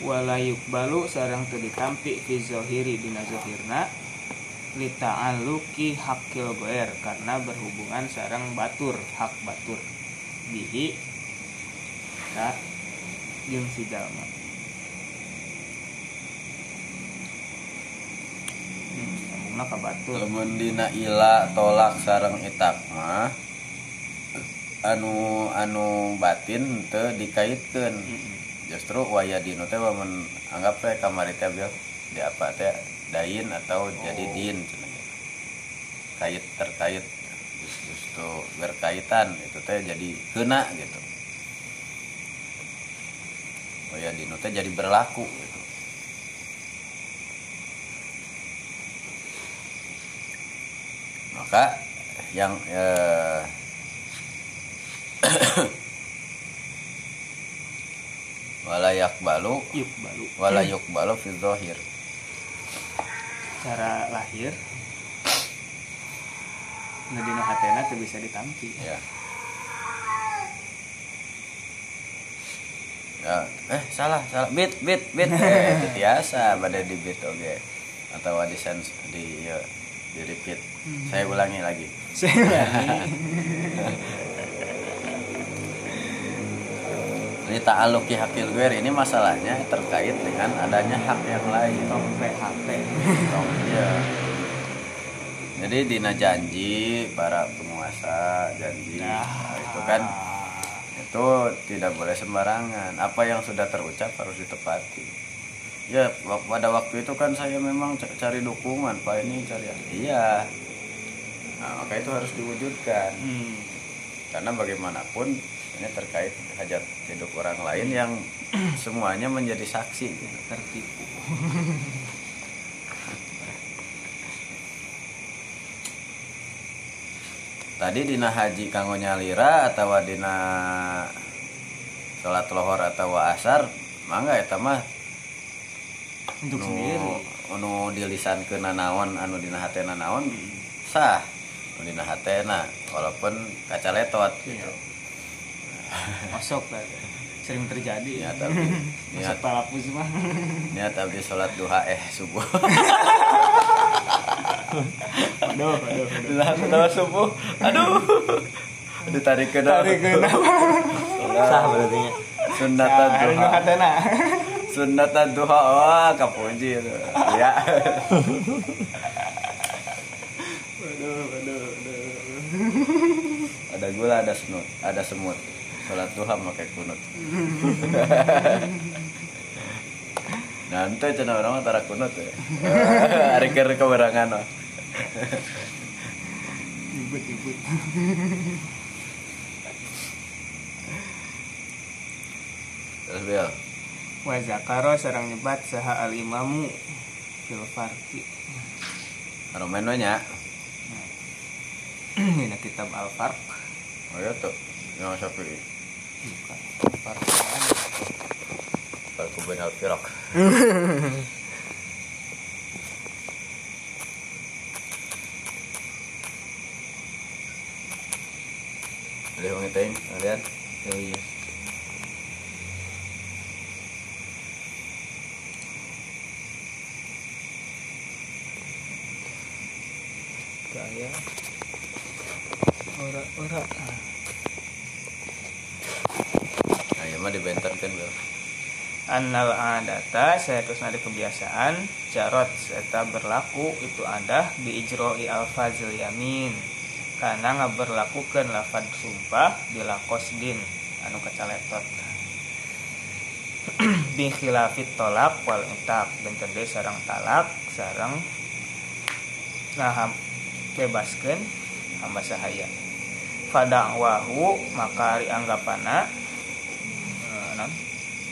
Speaker 3: walayuk balu sarang teu ditampi fi zohiri dina zohirna lita'alluki hakil goer karena berhubungan sarang batur hak batur. Bihi ka jeung si jalma hmm, sambungna ka batur.
Speaker 2: Lamun dina ila tolak sarang itak mah anu anu batin teu dikaitkeun. Justru waya dinu teh mun anggap teh kamari teh di apa teh dain atau jadi din. Kait terkait justru berkaitan itu teh jadi kena gitu. Waya dinu teh jadi berlaku gitu. maka yang eh, [coughs] walayak balu
Speaker 3: yuk balu
Speaker 2: walayuk balu fi zahir
Speaker 3: cara lahir nu dina hatena teu bisa ditampi.
Speaker 2: Ya ya eh salah salah. Bit bit bit. [laughs] Eh, itu biasa pada di bit oke. Atau di sens di ya, di repeat. Saya ulangi lagi.
Speaker 3: Saya ulangi [laughs]
Speaker 2: ini ta'aluki hakil guer ini masalahnya terkait dengan adanya hak yang lain
Speaker 3: tong PHP
Speaker 2: iya. Jadi dina janji para penguasa janji
Speaker 3: Nah.
Speaker 2: Nah, itu kan itu tidak boleh sembarangan. Apa yang sudah terucap harus ditepati. Ya pada waktu itu kan saya memang ca- cari dukungan pak ini cari iya. Nah maka itu harus diwujudkan
Speaker 3: hmm.
Speaker 2: karena bagaimanapun ini terkait hajat hidup orang lain yang [clears throat] semuanya menjadi saksi. Gitu.
Speaker 3: tertipu
Speaker 2: tadi dina haji kanggo nyalira atau dina sholat lohor atau asar mangga eta mah
Speaker 3: untuk
Speaker 2: nu
Speaker 3: sendiri
Speaker 2: anu dilisan ke nanaon anu dina hatena naon sah anu dina hatena walaupun kaca letot gitu
Speaker 3: masuk lah. Sering terjadi.
Speaker 2: Ya tapi [laughs]
Speaker 3: masuk
Speaker 2: niat.
Speaker 3: palapus mah
Speaker 2: niat abdi sholat duha eh subuh.
Speaker 3: Aduh aduh aduh
Speaker 2: Lah duha subuh? Aduh. Ditarik ke
Speaker 3: tarik ke
Speaker 1: sah berarti nya
Speaker 2: sunatan
Speaker 3: Nah,
Speaker 2: duha. Sunatan duha wah kapuji itu ya.
Speaker 3: Aduh aduh aduh
Speaker 2: ada gula ada semut ada semut sholat duha pakai kunut. [laughs] Nanti cina orang mah tara kunut ya. [laughs] Hari ker keberangan
Speaker 3: ribut ribut.
Speaker 2: Terus bil
Speaker 3: wa zakaro sareng nyebat saha al imamu fil farqi.
Speaker 2: Anu menonya
Speaker 3: dina [clears throat] kitab al farq.
Speaker 2: Oh ya tuh yang sapi
Speaker 3: bukan farqan
Speaker 2: Farku bin al firaq Ada yang ngitain kalian?
Speaker 1: oh iya.
Speaker 3: Gaya ora ora
Speaker 2: Nah, ya mah dibentenkan bil.
Speaker 3: Annal adata saya terus ada kebiasaan jarot serta berlaku itu ada di ijroi al-fazil yamin. Karena nggak berlakukan lafad sumpah di lakosdin anu di [clears throat] khilafit tolak wal itak dan tadi sarang talak sarang nah bebaskan hamba sahaya. Fadakwahu maka ari anggapana non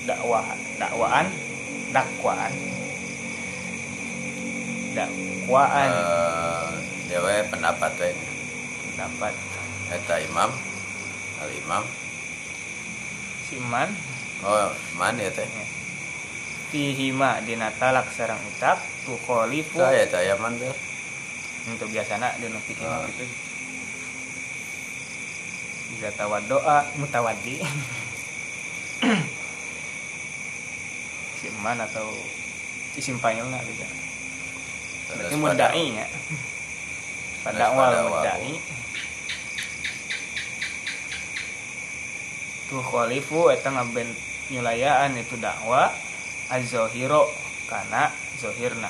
Speaker 3: dakwaan dakwaan. Dakwaan.
Speaker 2: Eh, dewe pendapat we
Speaker 3: dapat
Speaker 2: eta imam al imam.
Speaker 3: Siman
Speaker 2: oh man ya teh.
Speaker 3: Fihima dina talak sarang itak tu kholifu.
Speaker 2: Saya teh ya man bil
Speaker 3: untuk biasana dina fihima
Speaker 2: Ah.
Speaker 3: gitu. Bisa tawad doa mutawaddi [laughs] siman atau isim panggilna bisa berarti mudai nya [laughs] pada awal mudai tuh kholifu eta ngaben nyulayaan itu dakwah az-zahiro kana zohirna.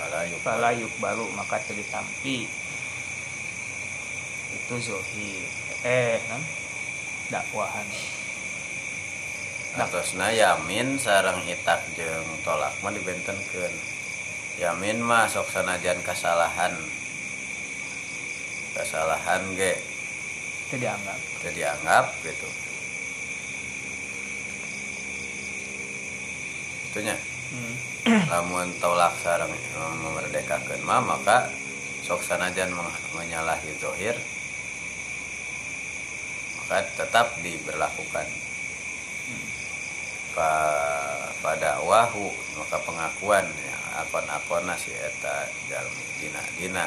Speaker 2: Fala yuk
Speaker 3: fala baru maka teu ditampi itu zohir. Eh nan dakwahan
Speaker 2: Atosna yamin sarang itak jeung tolak mah dibentenkeun. Yamin mah sok sanajan kasalahan. Kasalahan ge
Speaker 3: itu dianggap
Speaker 2: teu dianggap gitu. Itunya
Speaker 3: hmm. [clears throat]
Speaker 2: lamun tolak sarang memerdekakeun mah maka sok sanajan meng- menyalahi zohir maka tetap diberlakukan pada wahu maka pengakuan ya, akon-akon si eta jalmi. Dina dina.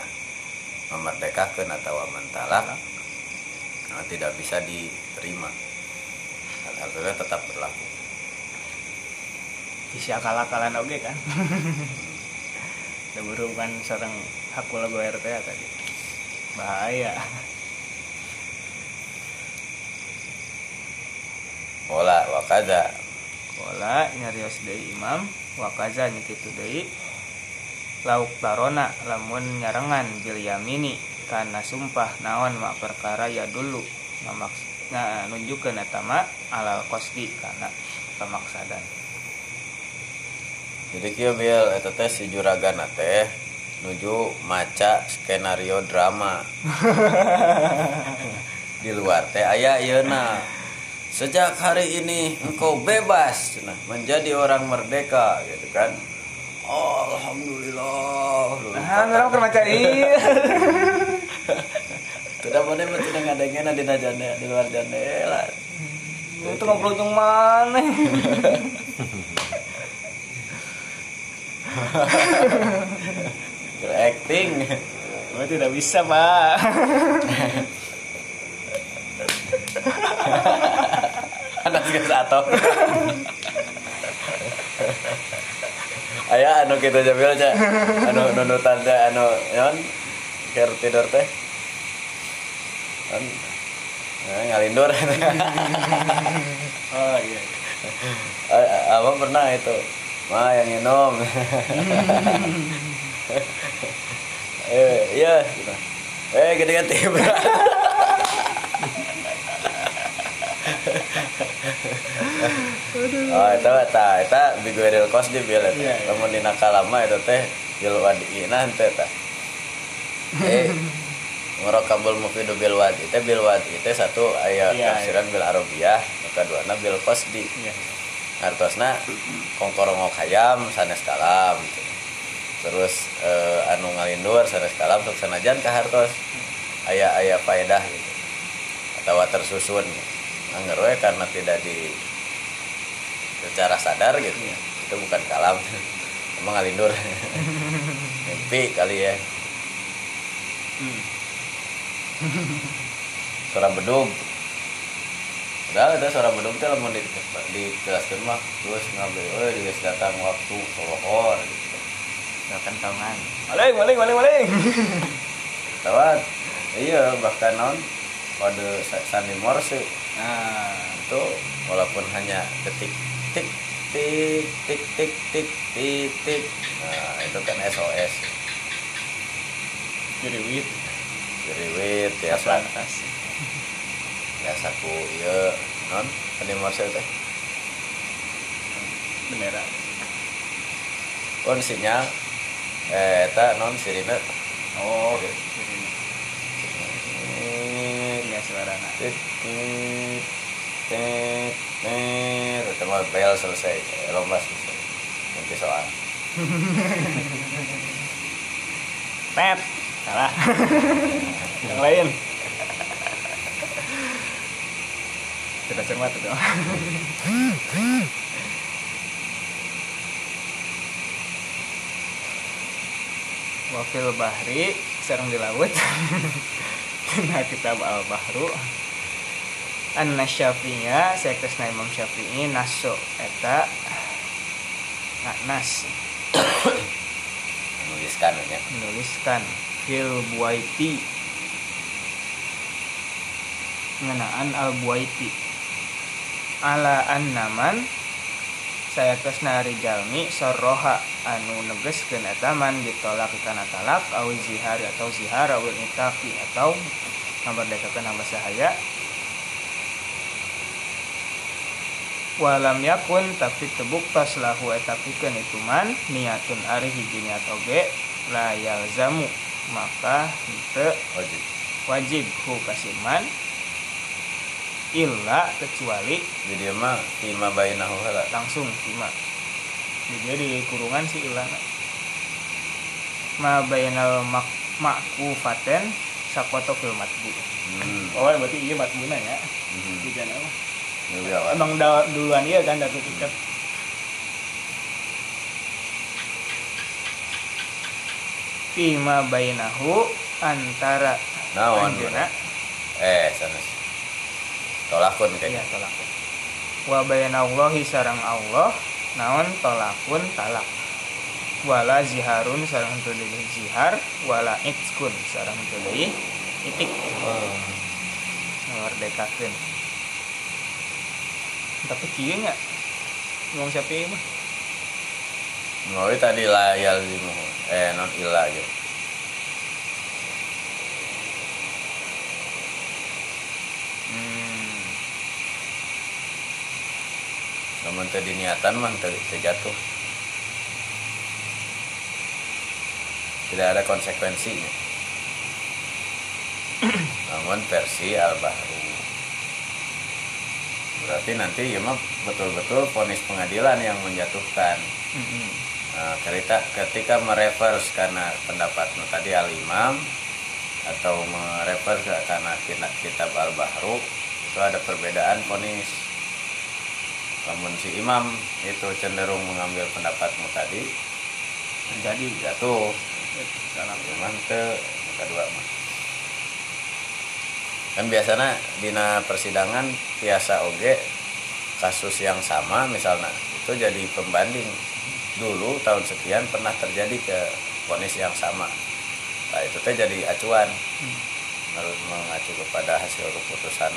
Speaker 2: Memerdekakan atau mentalak nah, tidak bisa diterima. Tersebut tetap berlaku.
Speaker 3: Isi akal-akalan oge kan? Ada kan sarang hakul gue RT ya tadi. Bahaya.
Speaker 2: Pola wakada
Speaker 3: Kola nyarios deui imam wakaza nya kitu deui lauk tarona lamun nyarengan bil yamini karena sumpah naon mak perkara ya dulu nah nunjukkeun eta mah alal qasdi kana pamaksadan.
Speaker 2: Jadi kieu bil eta teh si juragan teh nuju maca skenario drama. [laughs] Di luar teh aya ieu sejak hari ini engkau bebas cenah menjadi orang merdeka gitu kan? Alhamdulillah.
Speaker 3: Ah ngarang keur maca ieu
Speaker 2: tidak boleh tidak ngadengena di jendela di luar jendela
Speaker 3: itu ngobrol jeung maneh
Speaker 2: acting.
Speaker 3: Gue tidak bisa, Pak. [laughs]
Speaker 2: geus satu aya anu kita jabil aja. Anu nunutan teh anu naon keur tidur teh. Kan ngalindur.
Speaker 3: Oh iya.
Speaker 2: Eh, apa pernah itu. Mah yang minum [laughs] eh iya. Eh gede-gede Oh, itu ta eta bigueril kos di bil eta.
Speaker 3: Iya, iya.
Speaker 2: Lamun kalama eta teh jil wadina teh eta. Eh, ngerokabul mufidu bil wadi teh bil wadi teh satu aya
Speaker 3: Iya,
Speaker 2: tafsiran bil arabiyah nu kaduana bil qasdi
Speaker 3: Iya.
Speaker 2: artosna kongkorongok hayam sanes kalam gitu. terus eh, anu ngalindur sanes kalam sok sanajan ka hartos aya aya faedah gitu atau tersusun gitu. Angger we karena tidak di secara sadar gitu
Speaker 3: Iya.
Speaker 2: itu bukan kalam emang ngalindur mimpi kali ya
Speaker 3: Hmm.
Speaker 2: suara bedug padahal ada suara bedug teh lamun di di kelaskeun mah terus ngambil euy geus datang waktu solohor gitu
Speaker 3: Doakan kawan. Maling, maling, maling, maling.
Speaker 2: Tawat, iya bahkan non kode sa- sandi morse
Speaker 3: Nah,
Speaker 2: itu walaupun hanya detik tik tik tik tik tik tik tik. Nah itu kan SOS
Speaker 3: jeriwit,
Speaker 2: jeriwit biasa
Speaker 3: atas.
Speaker 2: biasa ku iya non morse teh?
Speaker 3: Bendera.
Speaker 2: kon sinyal. Eh eta non sirine.
Speaker 3: Oh,
Speaker 2: Oke ya suara tet tet bel selesai. Lomba selesai. Nanti soal [laughs]
Speaker 3: pet salah. Yang lain. Kita cermat itu. [laughs] Wafil bahri serang di laut. [laughs] Kena kitab Al Bahru. An Syafi'inya sektesna Imam Syafi'i naso eta nah, nas
Speaker 2: menuliskan ya.
Speaker 3: Menuliskan fil buaiti ngenaan al buaiti ala annaman saya kesna jalmi sorroha anu negeskeun eta man ditolak kana talak au zihar atau zihar au itaqi atau ngaberdekakeun hamba sahaya. Walam yakun tapi tebuktos lahu eta pikeun itu man niatun ari hiji niat oge la yalzamu maka henteu
Speaker 2: wajib.
Speaker 3: Wajib hu kasiman illa kecuali
Speaker 2: jadi mah lima bainahu heula
Speaker 3: langsung sima jadi di kurungan si ilana ma bainal mak makufaten sakoto fil matbu.
Speaker 2: Hmm.
Speaker 3: oh berarti iya matbuna ya
Speaker 2: hmm.
Speaker 3: di jana mah emang da- duluan iya kan datu tiket. Fima bainahu antara
Speaker 2: Naon, eh sanes tolakun
Speaker 3: iya
Speaker 2: kayaknya
Speaker 3: tolakun. Wa bainallahi sarang Allah naon tolakun talak. Wala ziharun sarang henteu deui zihar wala itskun sarang henteu deui itik.
Speaker 2: Oh.
Speaker 3: merdekakeun. Tapi kieu nya? Ngomong siapa mah?
Speaker 2: Ngowi tadi layal limu eh non illa aja
Speaker 3: hmm.
Speaker 2: Namun tadi niatan mah tadi terjatuh tidak ada konsekuensinya. [clears throat] Namun versi al bahru berarti nanti ya mah betul-betul vonis pengadilan yang menjatuhkan. Nah, ketika, ketika mereverse karena pendapat tadi al imam atau mereverse ke karena kitab, kitab al bahru itu ada perbedaan vonis namun si imam itu cenderung mengambil pendapatmu tadi.
Speaker 3: Jadi
Speaker 2: jatuh.
Speaker 3: Salah
Speaker 2: imam ke kedua mah kan biasanya dina persidangan biasa oge kasus yang sama misalnya itu jadi pembanding. Dulu tahun sekian pernah terjadi ke vonis yang sama. Nah itu teh jadi acuan. Harus mengacu kepada hasil keputusan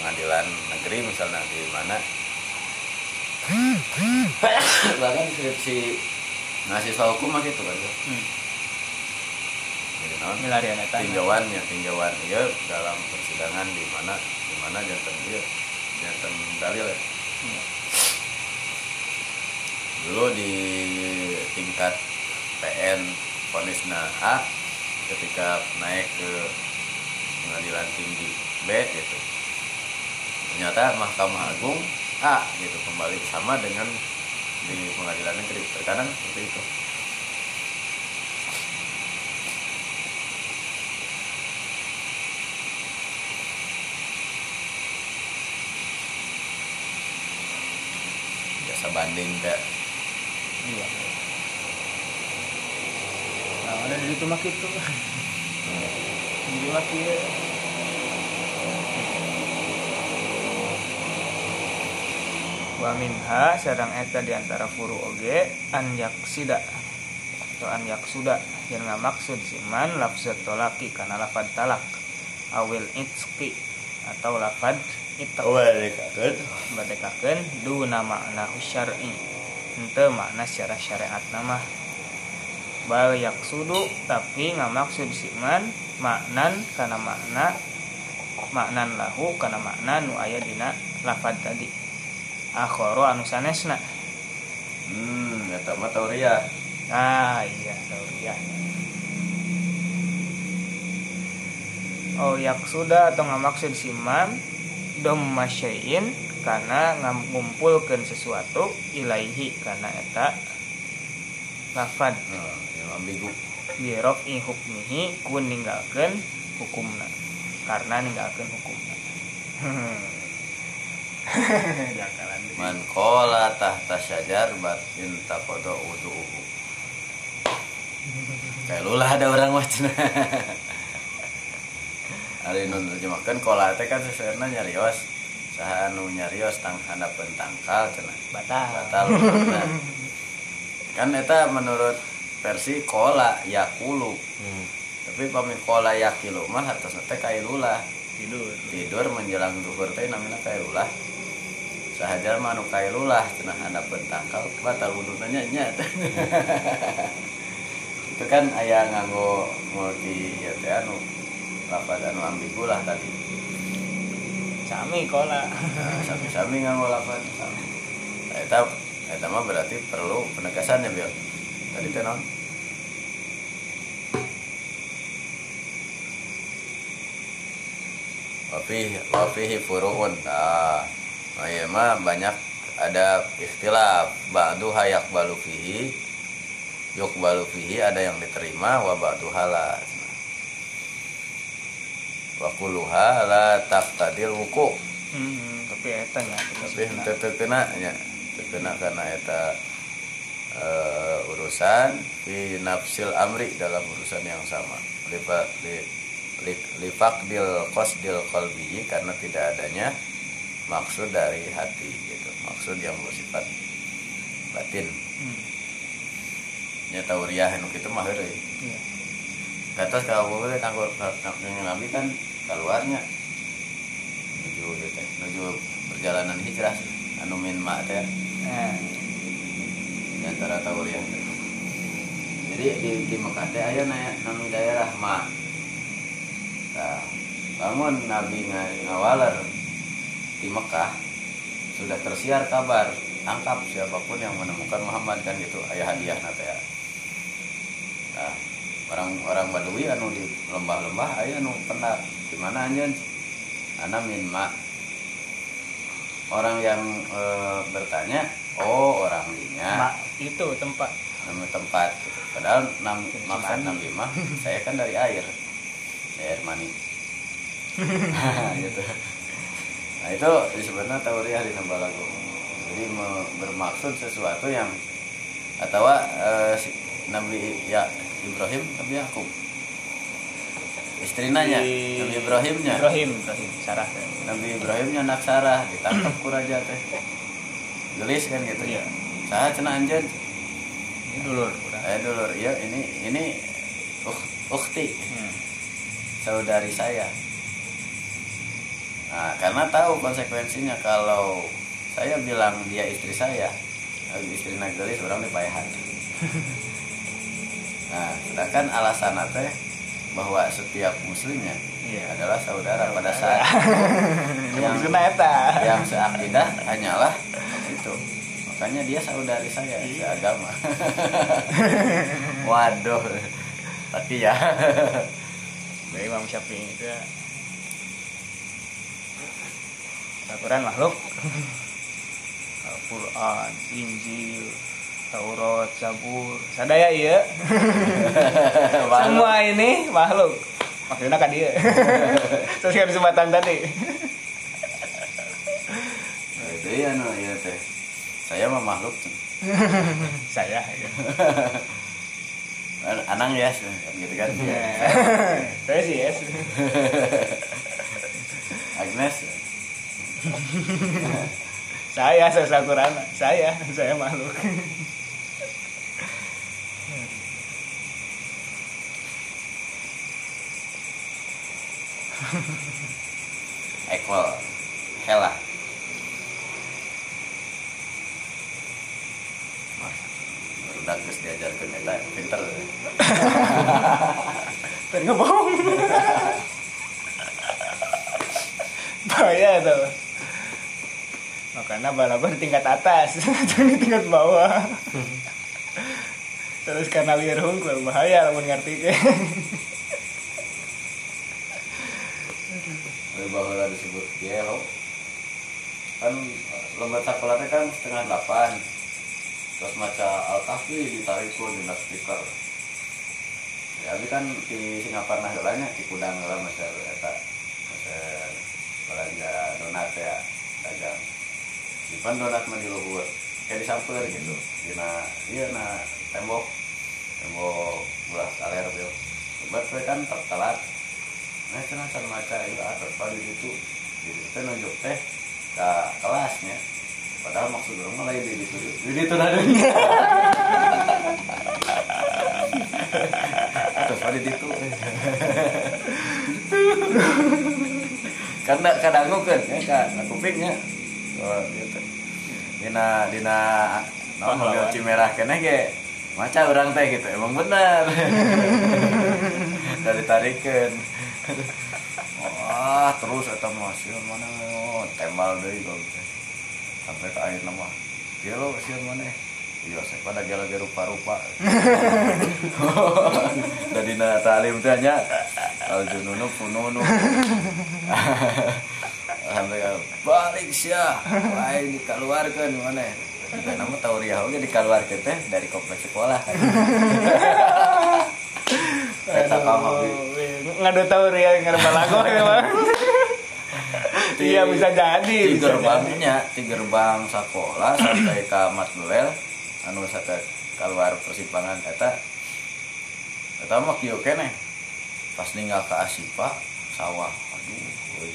Speaker 2: pengadilan negeri misalnya di mana bahkan skripsi mahasiswa hukum mah gitu kan
Speaker 3: hmm.
Speaker 2: jadi naon
Speaker 3: milarian eta
Speaker 2: tinjauannya tinjauan iya dalam persidangan di mana di mana jantan dia jantan dalil ya
Speaker 3: Iya.
Speaker 2: dulu di tingkat PN vonisna A ketika naik ke pengadilan tinggi B gitu. Ternyata Mahkamah Agung A gitu. Kembali sama dengan di pengadilan negeri. Terkadang seperti itu. Biasa banding kayak
Speaker 3: iya. Nah ada di itu. Mah gitu di mah kieu. Wa minha sedang eta di antara furu oge an yaksida. Atau an yaksuda yang ngamaksud siman lafzat tolaki karena lafad talak. Awil itski atau lafad itak
Speaker 2: kan
Speaker 3: berdekakan duna makna syar'i. Ente makna secara syariat nama bal yaksudu tapi ngamaksud siman maknan karena makna maknan lahu karena makna nu aya dina lafad tadi akhoro anu sanesna
Speaker 2: hmm eta mah tauriah
Speaker 3: ah iya tauriah oh yaksuda atau ngamaksud siman dom masyain karena ngumpulkan sesuatu ilaihi karena eta lafad.
Speaker 2: Nah, yang ambigu
Speaker 3: birofi hukmihi kun ninggalkeun hukumna. Karena ninggalkeun hukumna. [laughs]
Speaker 2: man qala tahta syajar batin taqada wudu'uhu. Kayak lulah ada orang macam [laughs] Ari nun terjemahkan kola teh kan sebenarnya nyarios. Saha anu nyarios tang hadapan tangkal cenah.
Speaker 3: Batal.
Speaker 2: Batal. [laughs] Kan eta menurut versi kola yakulu
Speaker 1: hmm.
Speaker 2: tapi pamit kola yakilu mah hartosna teh kailulah
Speaker 3: tidur.
Speaker 2: Tidur menjelang duhur teh namanya kailulah sahaja mah anu kailulah cenah hadapan tangkal batal wuduna nya nya [laughs] itu kan aya nganggo multi ya teh anu lapad anu ambigu lah tadi.
Speaker 3: Sami kola.
Speaker 2: Nah, sami-sami nganggo lapad sami. Eta eta mah berarti perlu penegasan ya Bil tadi teh wafihi wafihi furuun. Nah oh iya mah banyak ada ikhtilaf. Ba'du hayak balu fihi yuk balu fihi ada yang diterima wa ba'du hala wa kulluha la taqtadil wuku.
Speaker 3: Hmm, tapi eta nya
Speaker 2: tapi henteu teu kena nya kena karena eta eh, urusan fi nafsil amri dalam urusan yang sama. Lipat li, li, lifaqdil qasdil qalbi karena tidak adanya maksud dari hati gitu. Maksud yang bersifat batin.
Speaker 3: Hmm.
Speaker 2: nya tauriah anu kitu mah heureuy. Katos kalau boleh kanggo nabi kan keluarnya. Menuju gitu, menuju perjalanan hijrah anu min ma teh.
Speaker 3: Nah,
Speaker 2: di antara tauriah jadi di di Mekah teh aya na daerah ma nah, bangun nabi nga- ngawaler di Mekah sudah tersiar kabar tangkap siapa pun yang menemukan Muhammad kan gitu ayah hadiah nate ya. Nah orang orang Badui anu di lembah-lembah ayah anu pernah di mana anjeun ana min ma orang yang eh, bertanya oh orang dinya
Speaker 3: mak itu tempat.
Speaker 2: Nama tempat. Gitu. padahal nam, maksud
Speaker 3: Cimandi.
Speaker 2: nabi mah saya kan dari air air mani [laughs] gitu. Nah itu disebutnya tauriah di Nambalago jadi bermaksud sesuatu yang atau eh, si- Nabi ya Ibrahim Nabi Yakub. Istrinanya
Speaker 3: Di-
Speaker 2: Nabi Ibrahimnya.
Speaker 3: Ibrahim Ibrahim Sarah.
Speaker 2: Nabi Ibrahimnya anak Sarah ditangkap ku raja teh. Gelis kan gitu ya. Saya cenah anjeun.
Speaker 3: Ini dulur
Speaker 2: saya dulur. Ya ini ini uk- ukti.
Speaker 3: Hmm.
Speaker 2: Saudari saya. Nah karena tahu konsekuensinya kalau saya bilang dia istri saya istri gelis orang dipayahan [laughs] nah sedangkan alasan teh bahwa setiap muslimnya
Speaker 3: Iya.
Speaker 2: adalah saudara pada saat [laughs] yang yang seakidah hanyalah itu. Makanya dia saudari saya
Speaker 3: Iya.
Speaker 2: seagama. [laughs] Waduh. Tapi ya
Speaker 3: Dari Imam Syafi'i itu ya, Al-Quran makhluk [laughs] Al-Quran, Injil, Taurat, Zabur, sadaya iya. [laughs] Semua ini makhluk. Maksudnya kan dia. [laughs] Sesuai kesempatan tadi.
Speaker 2: Nah, itu ya no ya teh saya mah makhluk
Speaker 3: Saya. ya.
Speaker 2: An- anang ya gitu kan [laughs]
Speaker 3: Saya sih yes.
Speaker 2: Agnes
Speaker 3: Saya saya Al-Quran. Saya, saya makhluk.
Speaker 2: equal hela udah geus diajarkeun eta pinter [laughs]
Speaker 3: Dan ngebohong. Bahaya tuh. Makanya balapan tingkat atas, [laughs] jangan tingkat bawah. Terus karena liar hungkul, bahaya lamun ngerti ke.
Speaker 2: Bahwa disebut gelo kan lomba sekolah teh kan setengah delapan terus maca al kahfi ditarik pun di speaker ya tapi kan di Singapura nah gelanya di kudang lah masa eta. Masa belanja donat ya dagang di pan donat mah di luhur. Kayak disamper gitu. Dina iya na tembok. Tembok belas aler tuh. Buat kan telat nah cenah can maca itu atur pada itu jadi teh nunjuk teh ke kelasnya padahal maksud orang mah lain di itu di itu nadanya terus pada di itu karena kadang kan ya kan kupingnya oh gitu. Dina dina naon mobil cimerah kene ge. Maca orang teh gitu. Emang bener. Dari tarikan wah terus mah sieun mana oh, tembal deui kalau sampai ke air nama gelo sieun mana? Iya saya pada gelo ge rupa-rupa. [laughs] Dari na talim teh nya al jununu pununu. [laughs] Sampai ke balik sia lain dikeluarkan mana? Jika nama tauriah oge dikeluarkan teh dari kompleks sekolah. Eta pamah bi.
Speaker 3: Ngadu tahu Ria ada lagu ya bang. [laughs] Iya bisa jadi.
Speaker 2: di gerbangnya di gerbang sekolah sampai ke Matbel anu sampai keluar persimpangan eta eta mah kieu keneh. Pas ninggal ke Asipa sawah aduh euy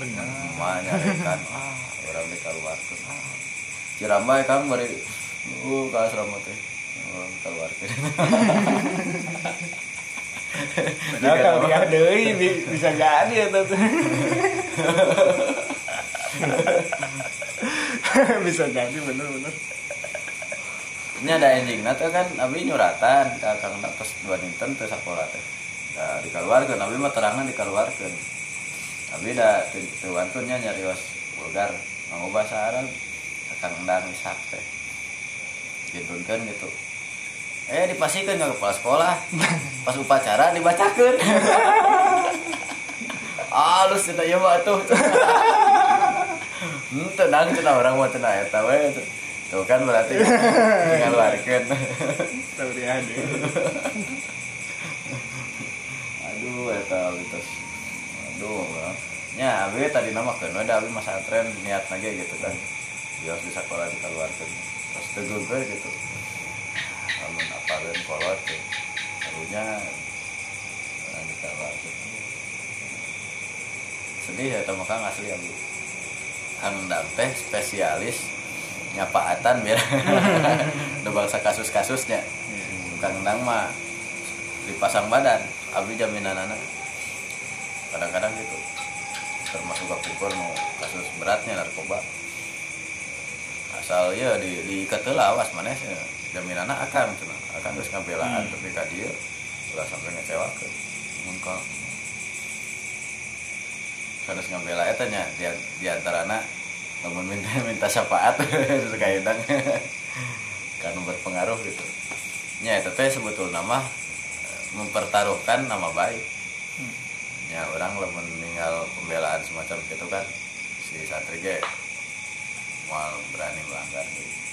Speaker 3: Benar.
Speaker 2: mah nyarekan ah orang di keluarkeun ah Cirambay kan bari uh ka asrama teh. Keluarkeun [laughs]
Speaker 3: Benar kalau dia deui bi- bisa jadi ya tuh. bisa jadi bener-bener.
Speaker 2: ini ada ending nanti kan abi nyuratan ke kang pas dua dinten teh sekolah teh da dikeluarkeun abi mah terangan dikeluarkeun abi da tuantunnya nyarios vulgar nganggo bahasa Arab kang endang isak teh ditunkeun gitu eh dipasikeun ke kepala sekolah. Pas upacara dibacakeun. Halus cenah ieu mah atuh. Hmm, tenang cenah orang mah cenah eta we. Tuh kan berarti ngaluarkeun
Speaker 3: Tahu dia ada.
Speaker 2: aduh eta mitos aduh bang. nya abi tadi nama kan ada abi masa tren niat lagi gitu kan. Dia bisa sekolah di keluarkan terus tegur gue gitu namun apa dan kolot tuh barunya di keluarkan sedih ya teman kang asli abi kang Endang teh spesialis nyapaatan biar ada [laughs] bangsa kasus-kasusnya. Kang Endang mah dipasang badan abdi jaminan anak. Kadang-kadang gitu. Termasuk pukul mau kasus beratnya narkoba. Asal ya di di ketela awas mana sih jaminan akan cenah akan terus ngabelaan tapi ka dia udah sampai ngecewakeun mun ka harus ngabela eta nya di, di antara anak namun minta [laughs] minta syafaat. Suka hidang kan berpengaruh gitu. Nya itu teh sebetulnya mah mempertaruhkan nama baik. Ya orang lah meninggal pembelaan semacam itu kan si santri ge mal berani melanggar deui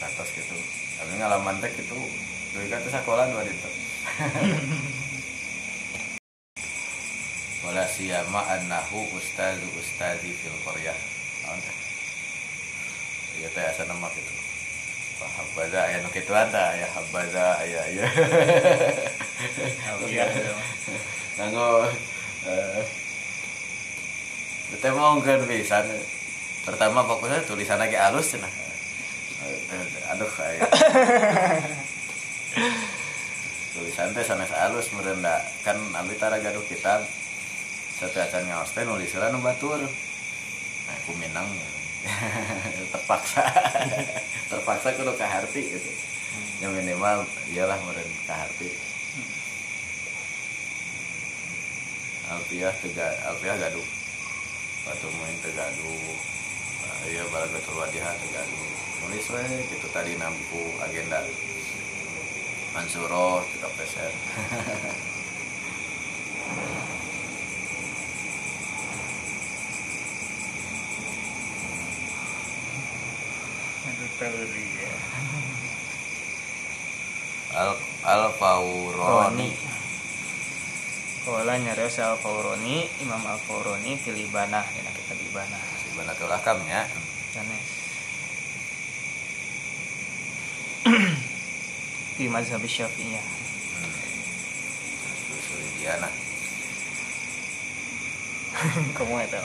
Speaker 2: katos gitu tapi ngalaman teh gitu dulu kan teh sekolah dua itu [laughs] wala siyama annahu ustadu ustadi fil qaryah naon teh asa nama gitu Wah, habaza aya nu kituan tah aya habaza aya aya
Speaker 3: Iya. [laughs]
Speaker 2: nganggo eh Teu mau pisan. Pertama fokusnya tulisan lagi halus cenah. Aduh aya. [laughs] tulisan teh sanes halus meureun da. Kan abdi tara gaduh kitab. Satu acan ngaos teh nulis heula nu batur. Nah, aku minang. [laughs] terpaksa [laughs] terpaksa kudu kaharti gitu ya minimal iyalah meureun kaharti Alfiah tega Alfiah gaduh batu main tegaduh nah, iya balagatul wadiha tegaduh nulis we gitu tadi nampu agenda Mansuro juga [laughs]
Speaker 3: ya.
Speaker 2: Al Al Fauroni
Speaker 3: Kala nyarios al Fauroni, Imam al Fauroni Filibana, dina kitab Ibana.
Speaker 2: si Banatul Akamnya
Speaker 3: Sanes. Di mazhab Syafi'iyah.
Speaker 2: terus [laughs] tulis dia nah
Speaker 3: Kamu itu.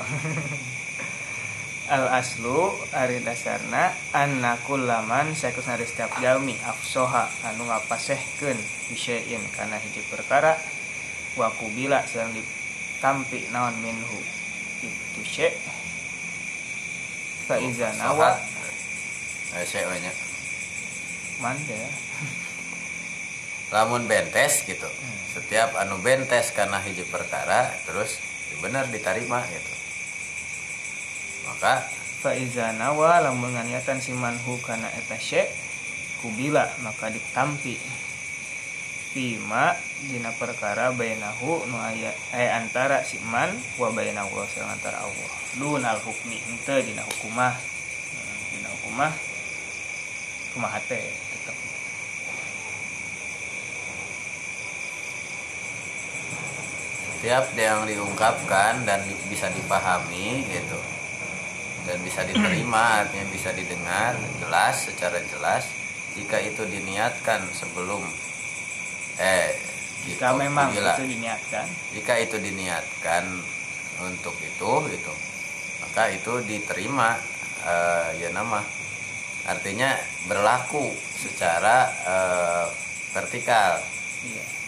Speaker 3: Al aslu ari dasarna anna kullaman saekusna ari setiap jalmi afsoha anu ngapasehkeun bisain kana hiji perkara wa kubila sareng ditampi naon minhu. Itu syek fa iza nawa.
Speaker 2: eh saya nya
Speaker 3: manda
Speaker 2: lamun bentes gitu. Setiap anu bentes karena hiji perkara terus bener diterima gitu. Maka
Speaker 3: fa iza nawa lamun nganiatan si manhu kana eta syek kubila maka ditampi. Fima dina perkara bainahu nu aya aya antara si man wa baina Allah sareng antara Allah. Dunal hukmi henteu dina hukumah. Hmm, dina hukumah. Kumaha teh
Speaker 2: setiap yang diungkapkan dan di- bisa dipahami gitu. Dan bisa diterima artinya bisa didengar jelas secara jelas jika itu diniatkan sebelum eh
Speaker 3: jika
Speaker 2: gitu,
Speaker 3: memang
Speaker 2: gila.
Speaker 3: itu diniatkan.
Speaker 2: Jika itu diniatkan untuk itu gitu maka itu diterima eh, ya nama. Artinya berlaku secara eh, vertikal.
Speaker 3: Iya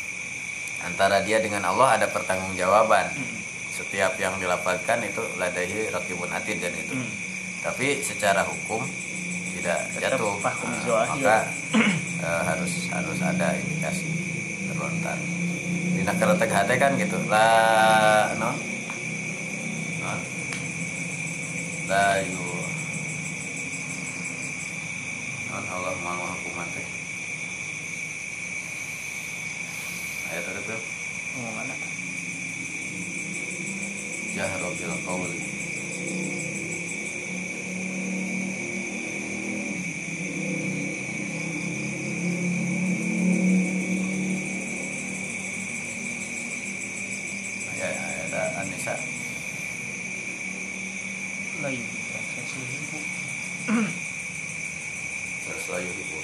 Speaker 2: antara dia dengan Allah ada pertanggungjawaban. Setiap yang dilapatkan itu ladahi rakibun atid kan itu.
Speaker 3: Mm.
Speaker 2: tapi secara hukum tidak
Speaker 3: Tetap
Speaker 2: jatuh. Nah, maka eh, harus harus ada indikasi. Terlontar dina keretek hati kan gitu. La non non la yu non Allah mau hukuman teh ayat ada tuh
Speaker 3: mau mana
Speaker 2: qawli ya ya ada Anissa
Speaker 3: layu transaksi ibu
Speaker 2: terus layu ibu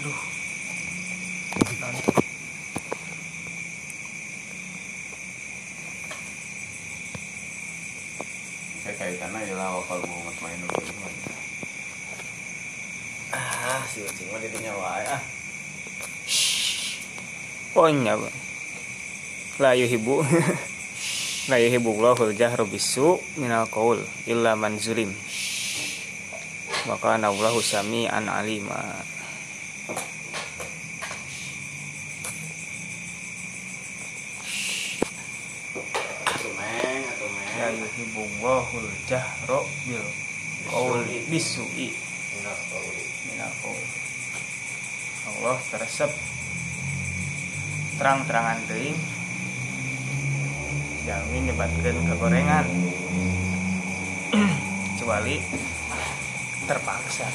Speaker 3: aduh non
Speaker 2: saya kaitannya ialah wakal Muhammad Mainul Iman ah si ucing mah didinya wae ah
Speaker 3: Poinnya bang. La yuhibu [laughs] La yuhibu Allahul jahru bisu minal qaul illa man zulim. Wa kana Allahu sami'an alima. La Allahul jahru bil qaul bisu'i
Speaker 2: Minal
Speaker 3: qaul. Allah teresep terang-terangan deui jalmi nyebatkeun kegorengan [clears throat] kecuali terpaksa.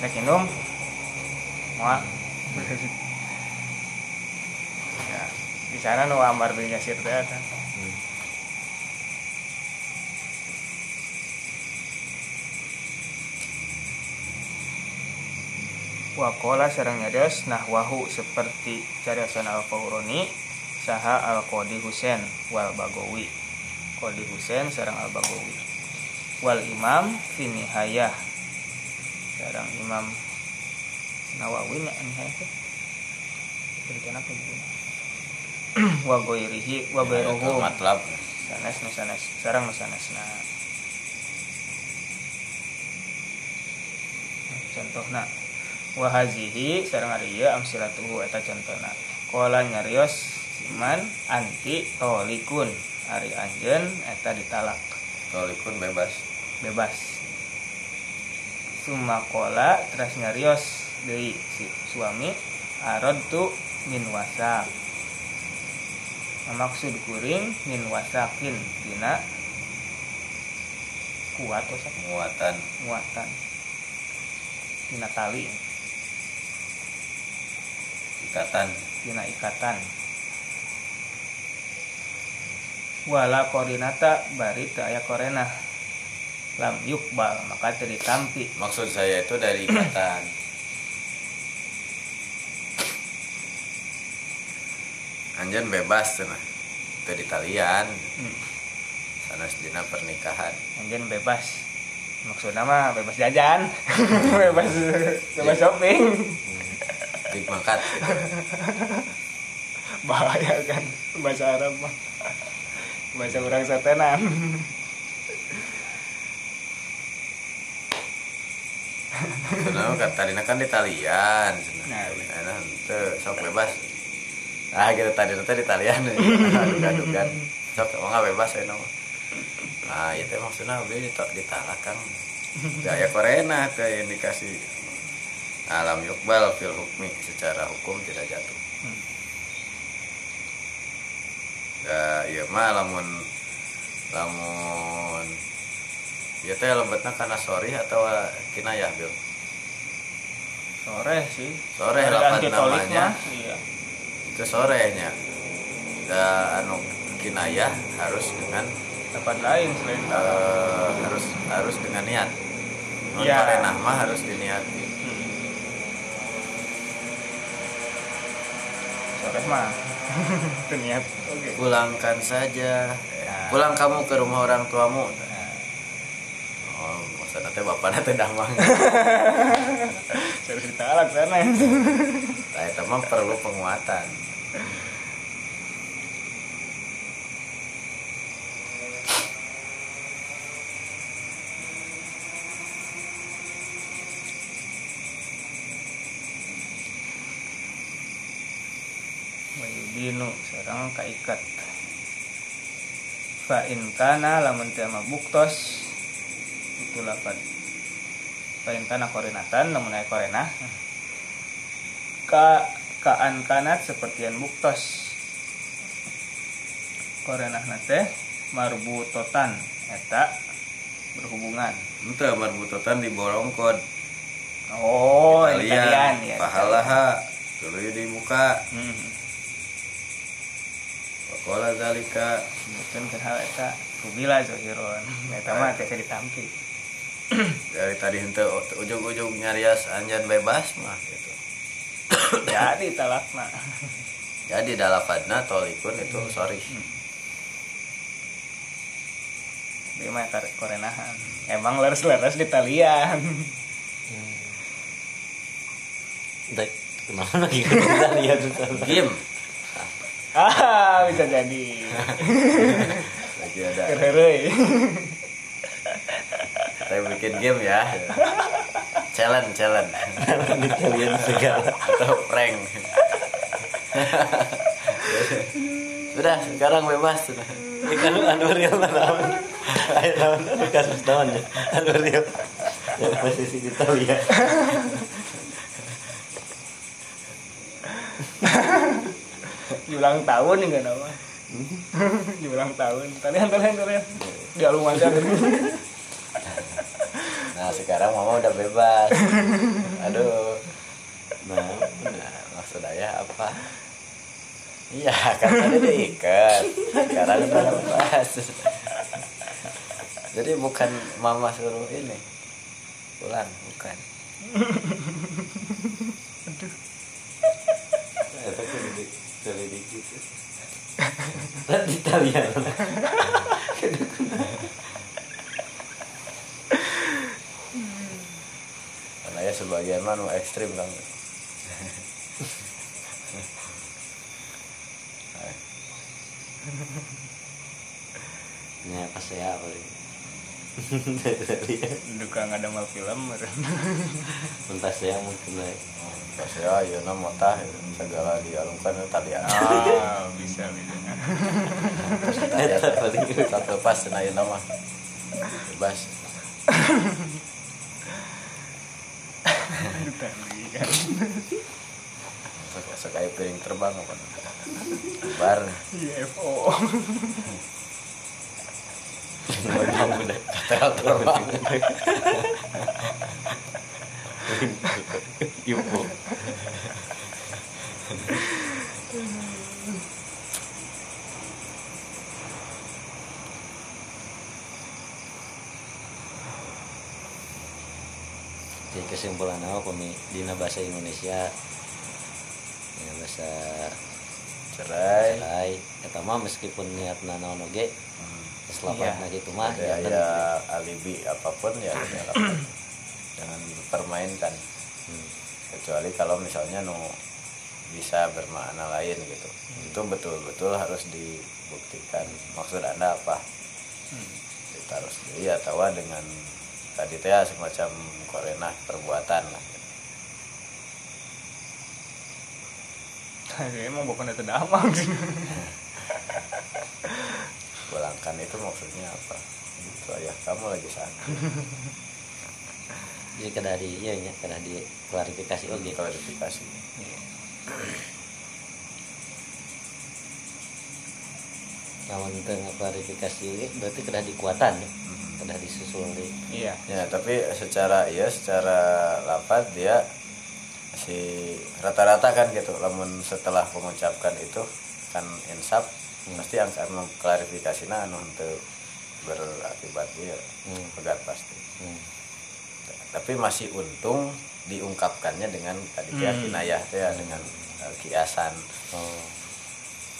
Speaker 3: Rek minum moal ya di sana nu ambar deui nyasir teh Wakola sarang nyarios nah wahu seperti cariasan al fauroni saha al qadi Husain wal bagowi qadi Husain sarang al bagowi wal imam fi nihayah. Sarang imam nawawi nya nihayah berikan apa gitu? [clears throat] Wa goirihi wa goiruhu
Speaker 2: matlab.
Speaker 3: Sanes nu sanes. Sarang nu sanes nah contohna wa hazihi sareng ari ieu amsilatuhu eta contohna qala nyarios siman anti tolikun. Ari anjeun eta ditalak.
Speaker 2: Tolikun bebas.
Speaker 3: Bebas. Summa qala teras nyarios deui si suami aradtu min wasak. Maksud kuring min wasakin. Dina kuat wasak.
Speaker 2: Muatan.
Speaker 3: Muatan. Dina tali
Speaker 2: ikatan
Speaker 3: dina ikatan. Wala korinata bari teu aya korena lam yukbal maka teu ditampi
Speaker 2: maksud saya itu dari ikatan. Anjen bebas cenah itu di talian
Speaker 3: Hmm.
Speaker 2: sanes dina pernikahan.
Speaker 3: Anjeun bebas. Maksudnya mah bebas jajan. [laughs] Bebas bebas shopping
Speaker 2: dimangkat [laughs]
Speaker 3: bahaya kan bahasa Arab mah. Bahasa orang setenan.
Speaker 2: Kenapa tadinya kan di talian.
Speaker 3: Nah,
Speaker 2: nah, itu sok bebas. Nah gitu tadi nanti di talian. [laughs] Aduk-aduk kan sok mau nggak bebas ya nama nah itu maksudnya ditok ditalak kan gaya korena ke yang dikasih alam yukbal fil hukmi secara hukum tidak jatuh.
Speaker 3: Hmm.
Speaker 2: ya iya mah lamun lamun ya teh lebetna karena sorry atau kinayah bil?
Speaker 3: Sore sih.
Speaker 2: Sore lapan namanya.
Speaker 3: iya.
Speaker 2: Itu sorenya dan anu kinayah harus dengan
Speaker 3: tempat lain selain
Speaker 2: eh, harus harus dengan niat. Non
Speaker 3: Iya.
Speaker 2: karenah mah harus diniati
Speaker 3: Sore mah itu niat oke.
Speaker 2: Pulangkan saja.
Speaker 3: Ya.
Speaker 2: pulang kamu ke rumah orang tuamu.
Speaker 3: Nah,
Speaker 2: oh maksudnya teh bapaknya teh damang [laughs]
Speaker 3: harus ditalak sana.
Speaker 2: Nah itu mah perlu penguatan [laughs]
Speaker 3: Wayudinu sarang kaikat. Fa in kana lamun teu buktos itu lapan fa in kana korinatan lamun aya korena ka kaan kanat sepertian buktos. Korenah teh marbutotan eta berhubungan.
Speaker 2: Itu marbutotan di borongkod
Speaker 3: oh ini
Speaker 2: Kalian
Speaker 3: kalian ya.
Speaker 2: pahalaha dulu di muka.
Speaker 3: Hmm.
Speaker 2: Wakola zalika
Speaker 3: Mungkin ke hal eta kubila zohiron eta mah teh ditampi [clears throat]
Speaker 2: dari tadi hente ujung-ujung nyarias anjan bebas mah gitu. [coughs]
Speaker 3: Jadi talakna. [coughs]
Speaker 2: Jadi dalafadna tolikun itu sorry.
Speaker 3: Dia mah kar- korenahan. Emang leres-leres di talian.
Speaker 1: Dek, kenapa lagi kita lihat itu?
Speaker 2: game
Speaker 3: ah bisa jadi
Speaker 2: lagi ada saya bikin game ya challenge challenge
Speaker 1: Kalian segala.
Speaker 2: atau prank
Speaker 1: Sudah, sekarang bebas sudah. Ini kan anu real naon. Ayo naon anu kasus naon ya. Anu real. Ya, posisi kita lihat.
Speaker 3: Ulang tahun nih gak nama [laughs] di ulang tahun. Talian talian talian. Di aja [laughs]
Speaker 1: nah sekarang mama udah bebas. Aduh. Nah, nah maksud ayah apa? Iya kan tadi diikat sekarang udah bebas. Jadi bukan mama suruh ini. Pulang bukan. [laughs] Aduh. Selidiki gitu. [laughs] Tadi Italian. Karena ya sebagian mah nu ekstrim kan. Ini apa saya paling?
Speaker 3: Duka nggak ada mal film
Speaker 1: Mentas saya mungkin lah. Pas ya, ya nama tah segala dialungkan tadi ah.
Speaker 3: ah bisa bisa
Speaker 1: Eta paling satu pas na ieu nama. Bebas. Sok aya piring terbang apa. Bar.
Speaker 3: UFO
Speaker 1: Terbang. Ibu. Jadi kesimpulan apa kami dina bahasa Indonesia dina bahasa
Speaker 2: cerai
Speaker 1: cerai mah meskipun niatna naon oge selamatna gitu mah
Speaker 2: ada
Speaker 1: jangan
Speaker 2: ya alibi apa pun ya jangan [clears throat] jangan dipermainkan.
Speaker 1: Hmm.
Speaker 2: kecuali kalau misalnya nu bisa bermakna lain gitu. Itu betul-betul harus dibuktikan. Maksud anda apa? Kita harus diri atau dengan tadi teh semacam korena perbuatan lah.
Speaker 3: Kayaknya [laughs] emang bukan itu damang sih [laughs]
Speaker 2: pulangkan itu maksudnya apa? Itu ayah kamu lagi sakit. [laughs]
Speaker 1: Jadi kada di iya nya kada di klarifikasi oge
Speaker 2: klarifikasi.
Speaker 1: Lamun teu klarifikasi oge berarti kada dikuatan ya? Kada disusul di
Speaker 3: iya.
Speaker 2: Ya tapi secara iya secara lapat dia si rata-rata kan gitu. Namun setelah mengucapkan itu kan insaf pasti akan mengklarifikasi nah anu untuk berakibat dia
Speaker 1: Hmm.
Speaker 2: pegat pasti
Speaker 1: hmm.
Speaker 2: tapi masih untung diungkapkannya dengan tadi
Speaker 3: Hmm.
Speaker 2: kinayah teh ya, dengan eh, kiasan
Speaker 1: oh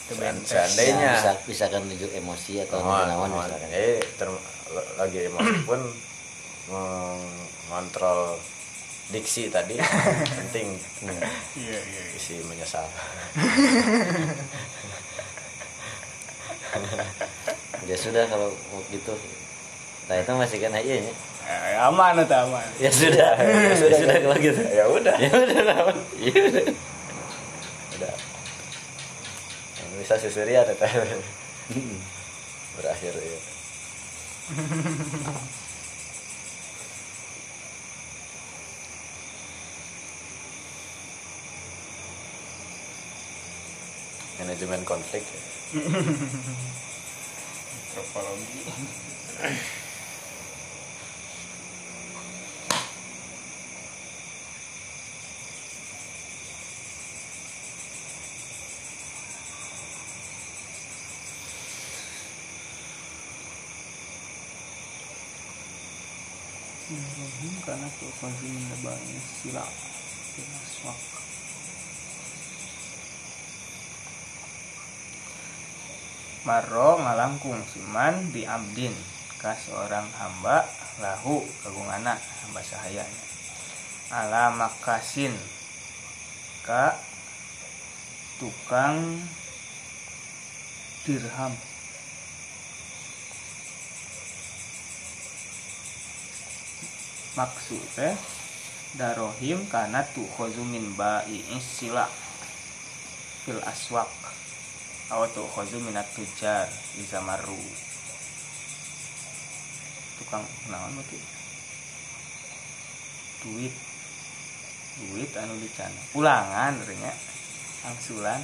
Speaker 2: Sean- seandainya
Speaker 1: bisa bisa kan nunjuk emosi atau
Speaker 2: Mohon,
Speaker 1: naon
Speaker 2: mohon.
Speaker 1: misalkan
Speaker 2: Eh, lagi emosi pun mengontrol diksi tadi [laughs] penting
Speaker 1: Hmm.
Speaker 3: iya iya iya.
Speaker 2: isi menyesal [laughs] [laughs]
Speaker 1: ya sudah kalau mau gitu. Nah itu masih kan aja ya
Speaker 3: Eh, aman itu aman.
Speaker 1: Ya sudah [laughs] ya sudah, sudah. kalau gitu.
Speaker 2: Ya udah.
Speaker 1: Ya udah naon ya udah.
Speaker 2: Udah. Bisa susuri ada teh. Berakhir ya manajemen konflik ya.
Speaker 3: Antropologi Bismillahirrahmanirrahim. Karena tuh banyak sila. Maswak Maro ngalangkung siman di abdin ka seorang hamba lahu kagungana hamba sahayanya ala makasin ka tukang dirham. Maksudnya darohim karena tu khozumin ba'i sila fil aswak atau tu khozu minat tujar di zamaru tukang naon berarti duit. Duit anu dicana. Ulangan ternyata angsulan.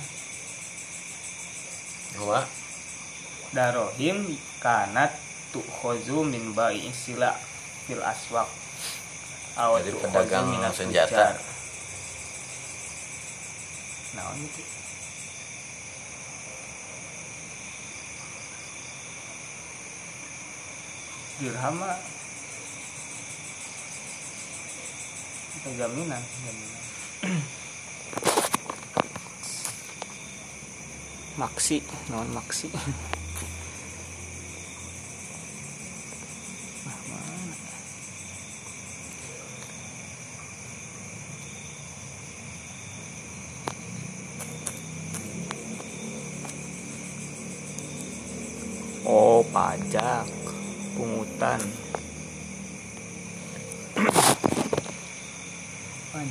Speaker 2: Wah,
Speaker 3: darohim kanat tukhozu min bayi sila fil aswak. Aw
Speaker 2: Jadi
Speaker 3: tu'khozu
Speaker 2: pedagang
Speaker 3: minat
Speaker 2: senjata.
Speaker 3: tujar. itu dirham mah itu jaminan jaminan. Maksi non maksi [laughs]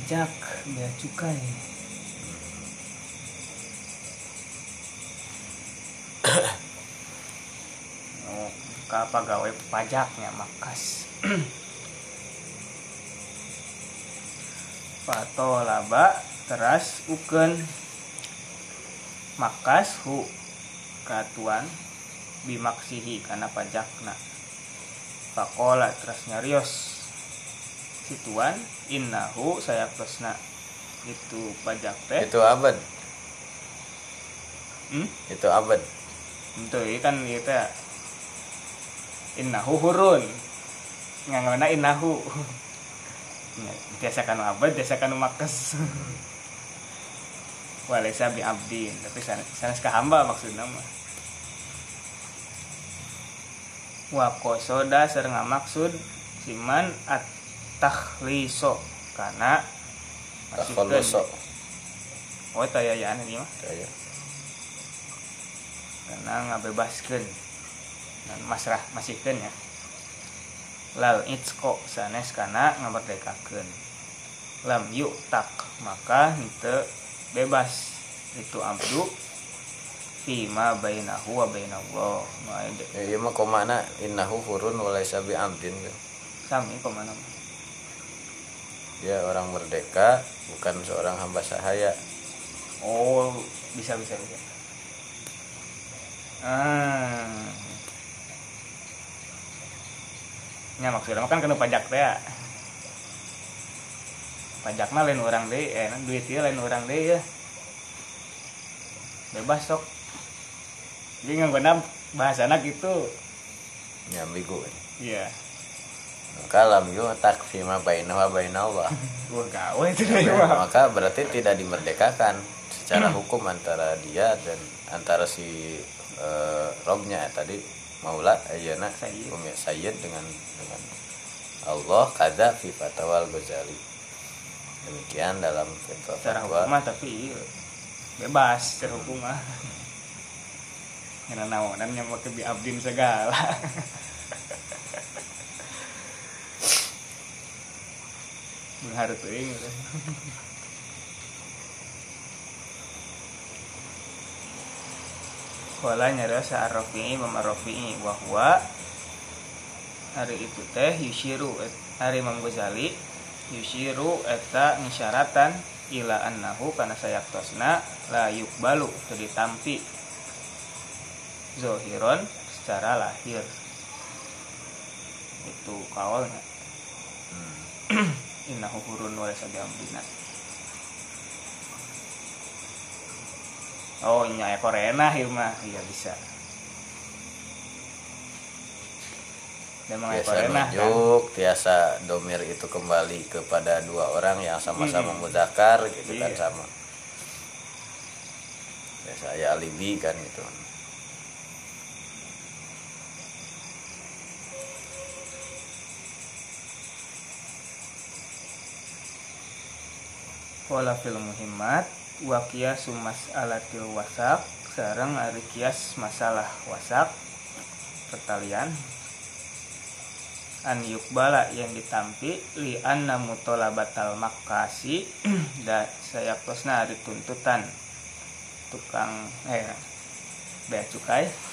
Speaker 3: pajak, bea cukai. oh, ka pegawai pajaknya makas. Pato laba teras uken makas hu. Katuan. Bimaksihi karena pajakna. Pakola teras nyarios situan innahu saya pesna itu pajak teh.
Speaker 2: Itu abad.
Speaker 3: hmm?
Speaker 2: Itu abad.
Speaker 3: itu kan itu ya innahu hurun. Ngangana innahu. [laughs] Biasa kan abad biasa kan makes. [laughs] Walesa bi abdin tapi sana sana hamba maksudnya mah. Wa kosoda sareng maksud siman at takhliso karena
Speaker 2: Takhaluso.
Speaker 3: oh taya ya ini mah.
Speaker 2: Kayak
Speaker 3: karena ngabebaskeun dan masrah masihkeun ya. Lal itsko sanes kana ngamerdekakeun lam yuk tak maka henteu bebas. Itu abdu fima bainahu wa bainallah.
Speaker 2: Ya, iya mah komana innahu hurun walaysa bi abdin.
Speaker 3: sami ke mana
Speaker 2: Dia orang merdeka, bukan seorang hamba sahaya.
Speaker 3: oh bisa bisa bisa. Ah. Nya maksudnya kan kena pajak teh ya. Pajak mah lain orang deh eh duit dia lain orang deh ya. Bebas sok. Jadi nggak benar bahasa anak itu
Speaker 2: Ya ambigu.
Speaker 3: iya
Speaker 2: Kalam yu takfima bainahu wa
Speaker 3: deh mah
Speaker 2: maka berarti tidak dimerdekakan secara hukum antara dia dan antara si eh, robnya. Ya, tadi maula ayana
Speaker 3: Sayyid.
Speaker 2: Umi Sayyid dengan dengan Allah kada fi fatwal Ghazali. Demikian dalam fatwa
Speaker 3: secara hukum mah tapi iya, bebas secara hukum mah karena naonan yang pakai bi abdin segala [laughs] teuing gitu. Kala nyarios sa Ar-Rafi'i Imam Ar-Rafi'i bahwa hari itu teh yushiru hari Imam Ghazali yushiru eta ngisyaratan ila annahu kana sayaktosna la yukbalu teu ditampi. Zohiron secara lahir. Itu kawalnya [clears throat] innahu hurun wa laysa biamdina oh nya ekor enak ieu mah iya bisa. Memang ekor
Speaker 2: biasa
Speaker 3: enak kan.
Speaker 2: tiasa domir itu kembali kepada dua orang yang sama-sama
Speaker 3: Mm-mm.
Speaker 2: muzakar gitu kan
Speaker 3: Iya.
Speaker 2: sama. Biasa ya alibi kan gitu
Speaker 3: Wala fil muhimmat wa qiyasu mas'alatil wasak sareng ari kias masalah wasak pertalian. An yukbala yang ditampi li anna mutolabatal makasi [clears throat] da sayaktosna ari tuntutan tukang eh bea cukai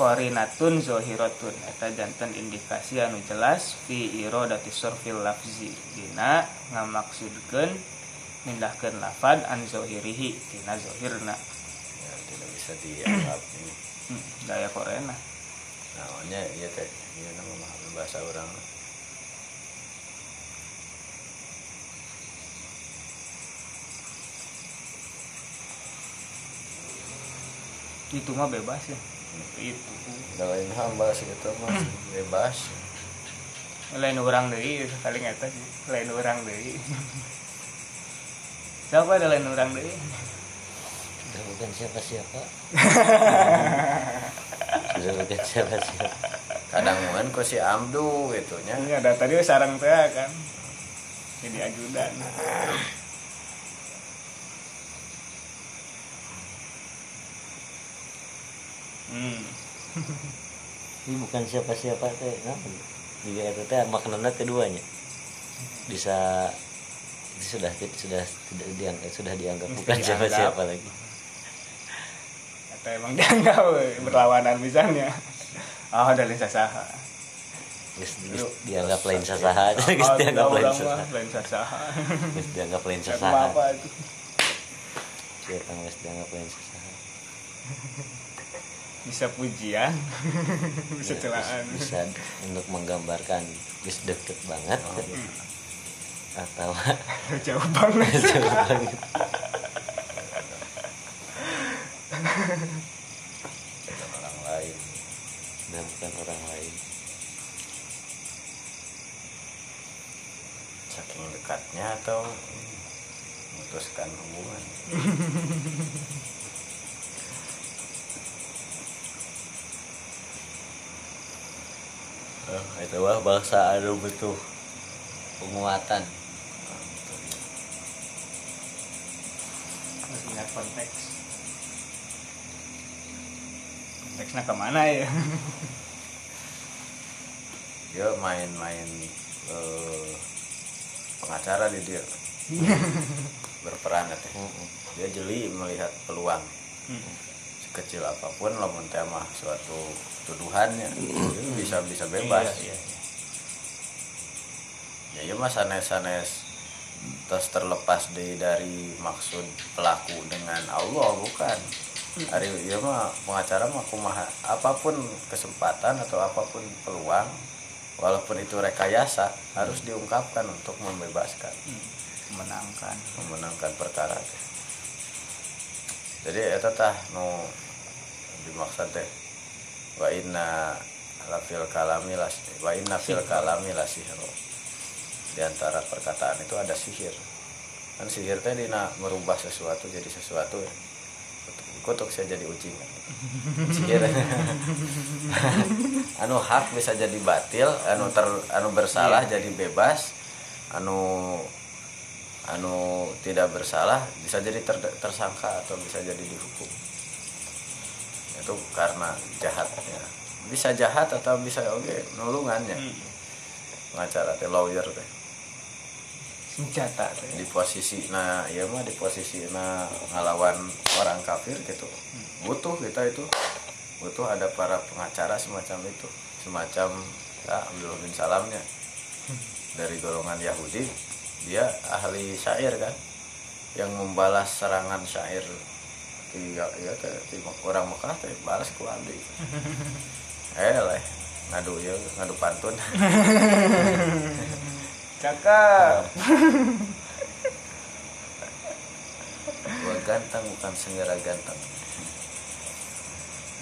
Speaker 3: korinatun zohiratun. Eta jantan indikasi anu jelas fi irodati surfil lafzi. Dina ngamaksudkeun mindahkeun lafad an zohirihi. Dina zohirna.
Speaker 2: Ya, tidak bisa dianggap ini.
Speaker 3: Hmm, gaya Korea
Speaker 2: namanya iya teh. Iya nama bahasa orang
Speaker 3: itu mah bebas ya itu.
Speaker 2: Lain hamba segitu mah bebas.
Speaker 3: Lain orang deh sekali ngeta sih lain orang deh siapa ada lain orang deh
Speaker 2: Sudah bukan siapa-siapa. [laughs] Sudah bukan siapa-siapa. Kadang mungkin kok si Amdu gitu nya
Speaker 3: ini ada tadi sarang teh kan. Jadi ajudan hmm.
Speaker 1: Ini bukan siapa-siapa teh nah, juga itu teh maknanya keduanya. Bisa itu sudah sudah tidak dianggap sudah dianggap
Speaker 3: Mesti
Speaker 1: bukan siapa-siapa lagi.
Speaker 3: Atau emang dianggap berlawanan misalnya oh dari sasaha.
Speaker 1: Geus- geus dianggap lain sasaha geus
Speaker 3: Oh,
Speaker 1: dianggap lain sasaha.
Speaker 3: lain sasaha.
Speaker 1: Geus dianggap lain sasaha.
Speaker 3: Apa itu
Speaker 1: geus dianggap lain sasaha
Speaker 3: bisa pujian. [laughs] Bisa
Speaker 1: Ya,
Speaker 3: celaan.
Speaker 1: bisa untuk menggambarkan geus deket banget.
Speaker 3: Oh, iya.
Speaker 1: atau [laughs]
Speaker 3: jauh banget. [laughs]
Speaker 1: Jauh banget.
Speaker 2: Bukan orang lain.
Speaker 1: Dan bukan orang lain.
Speaker 2: Saking dekatnya atau memutuskan hubungan
Speaker 1: oh, itu wah bahasa anu butuh penguatan.
Speaker 3: Ingat konteks. Konteksnya ke mana ya? [laughs]
Speaker 2: Dia main-main eh, pengacara di dia. Berperan ya. Dia jeli melihat peluang. Sekecil apa pun lamun teh mah suatu tuduhannya Itu bisa bisa bebas.
Speaker 3: Iya, iya.
Speaker 2: ya iya mah sanes sanes terus terlepas di dari maksud pelaku dengan Allah bukan. Hari iya mah pengacara mah kumaha apa pun kesempatan atau apa pun peluang walaupun itu rekayasa harus diungkapkan untuk membebaskan.
Speaker 3: Menangkan
Speaker 2: memenangkan. Perkara. teh. Jadi eta tah nu dimaksud teh wa inna lafil kalami las wa inna fil kalami lasihro di antara perkataan itu ada sihir. Kan sihir teh dina merubah sesuatu jadi sesuatu ya. Kutuk saya jadi ucing. [laughs] Sihir. [laughs] Anu hak bisa jadi batil anu ter anu bersalah jadi bebas anu anu tidak bersalah bisa jadi ter- tersangka atau bisa jadi dihukum. Itu karena jahatnya. Bisa jahat atau bisa oke nulungannya.
Speaker 3: Hmm.
Speaker 2: pengacara teh lawyer teh.
Speaker 3: Senjata teh.
Speaker 2: di posisi nah ya mah di posisi nah ngelawan orang kafir gitu. Butuh kita itu. Butuh ada para pengacara semacam itu. Semacam ya Abdullah bin Salamnya. Dari golongan Yahudi dia ahli syair kan? Yang membalas serangan syair di ya, ya, teh, di orang Mekah teh balas ku abdi [laughs] eh lah ngadu ya ngadu pantun. [laughs]
Speaker 3: Cakep. [laughs]
Speaker 2: Gua ganteng bukan segera ganteng.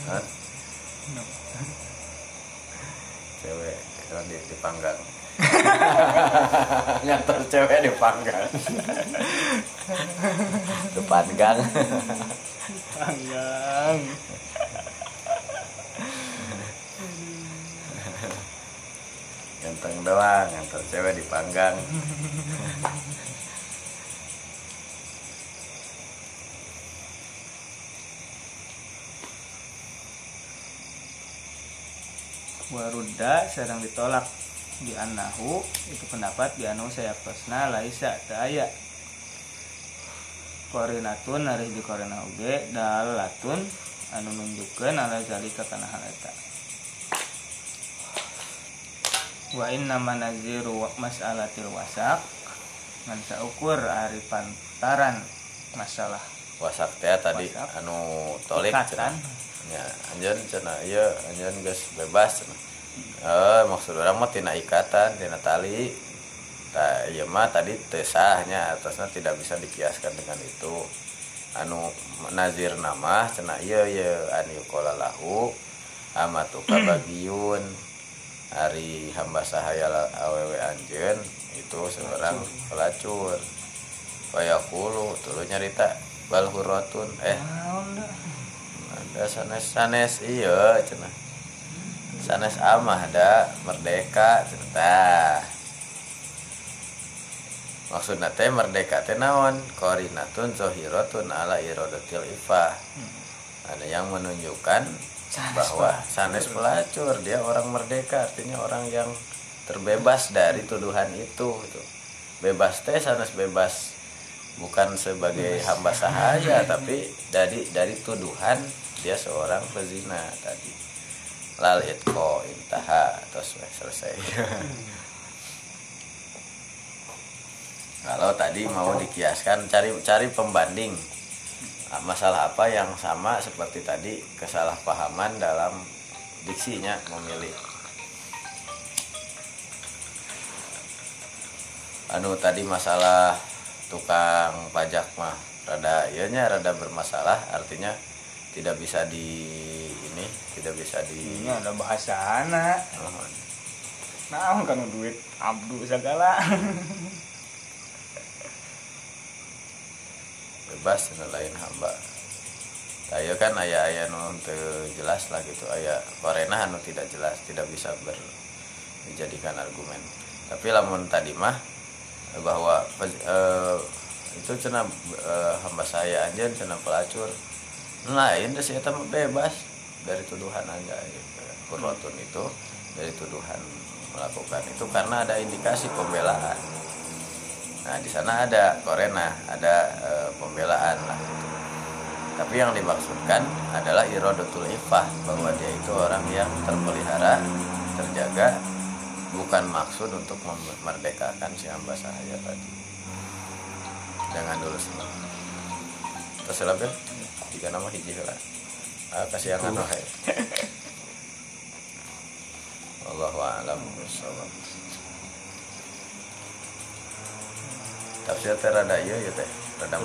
Speaker 2: Hah? cewek di, dipanggang [laughs] ngantar cewek dipanggang depan gang
Speaker 3: panggang.
Speaker 2: Ganteng doang ngantar cewek dipanggang
Speaker 3: waruda sarang ditolak di anahu itu pendapat di anu saya pesna laisa daya. Korinatun hari di korina uge dalatun anu nunjukkeun ala zalika kana hal eta wa inna manaziru mas'alatil wasak ngan saukur ari pantaran masalah.
Speaker 2: Wasak teh tadi
Speaker 3: Wasak.
Speaker 2: anu tolik cenah. ya anjeun cenah ieu anjeun geus bebas cenah eh maksud orang mah tina ikatan tina tali. Ta ieu mah tadi teu sahnya atasnya tidak bisa dikiaskan dengan itu. Anu nazir nama cenah ieu ieu an yuqala lahu amatuka bagiun hari [clears throat] hamba sahaya awewe anjeun itu seorang pelacur. Wayakulu tulu nyarita bal hurratun eh ada sanes sanes iya cenah sanes amah da merdeka cenah tah. Maksudna teh merdeka teh naon? Korinatun zohiratun ala irodatil ifah. Ada yang menunjukkan
Speaker 3: Sanes
Speaker 2: bahwa sanes pelacur dia orang merdeka artinya orang yang terbebas dari tuduhan itu gitu. bebas teh sanes bebas bukan sebagai hamba sahaya tapi dari dari tuduhan dia seorang pezina tadi lal itko intaha terus selesai. [laughs] Kalau tadi mau dikiaskan cari cari pembanding. Ah, masalah apa yang sama seperti tadi kesalahpahaman dalam diksinya memilih. Anu tadi masalah tukang pajak mah rada ianya rada bermasalah artinya tidak bisa di ini tidak bisa di
Speaker 3: Ini ada bahasa anak.
Speaker 2: Oh,
Speaker 3: Naon kan duit. Abdu segala.
Speaker 2: bebas dan lain hamba. Ayo kan ayah ayah nu teu jelas lah gitu. Ayah korena anu tidak jelas tidak bisa ber dijadikan argumen. Tapi lamun tadi mah bahwa eh, itu cina eh, hamba saya aja cina pelacur lain deh saya mah bebas dari tuduhan aja gitu. Itu dari tuduhan melakukan itu karena ada indikasi pembelaan Nah, di sana ada korena, ada eh, pembelaan lah gitu. Tapi yang dimaksudkan adalah irodatul ifah bahwa dia itu orang yang terpelihara, terjaga, bukan maksud untuk memerdekakan si hamba sahaya tadi. Jangan dulu semua. Terus ya? Jika nama hiji lah. Ah, kasih yang anu hai. Allahu a'lam bishawab. Tafsir teh rada ieu ya teh, rada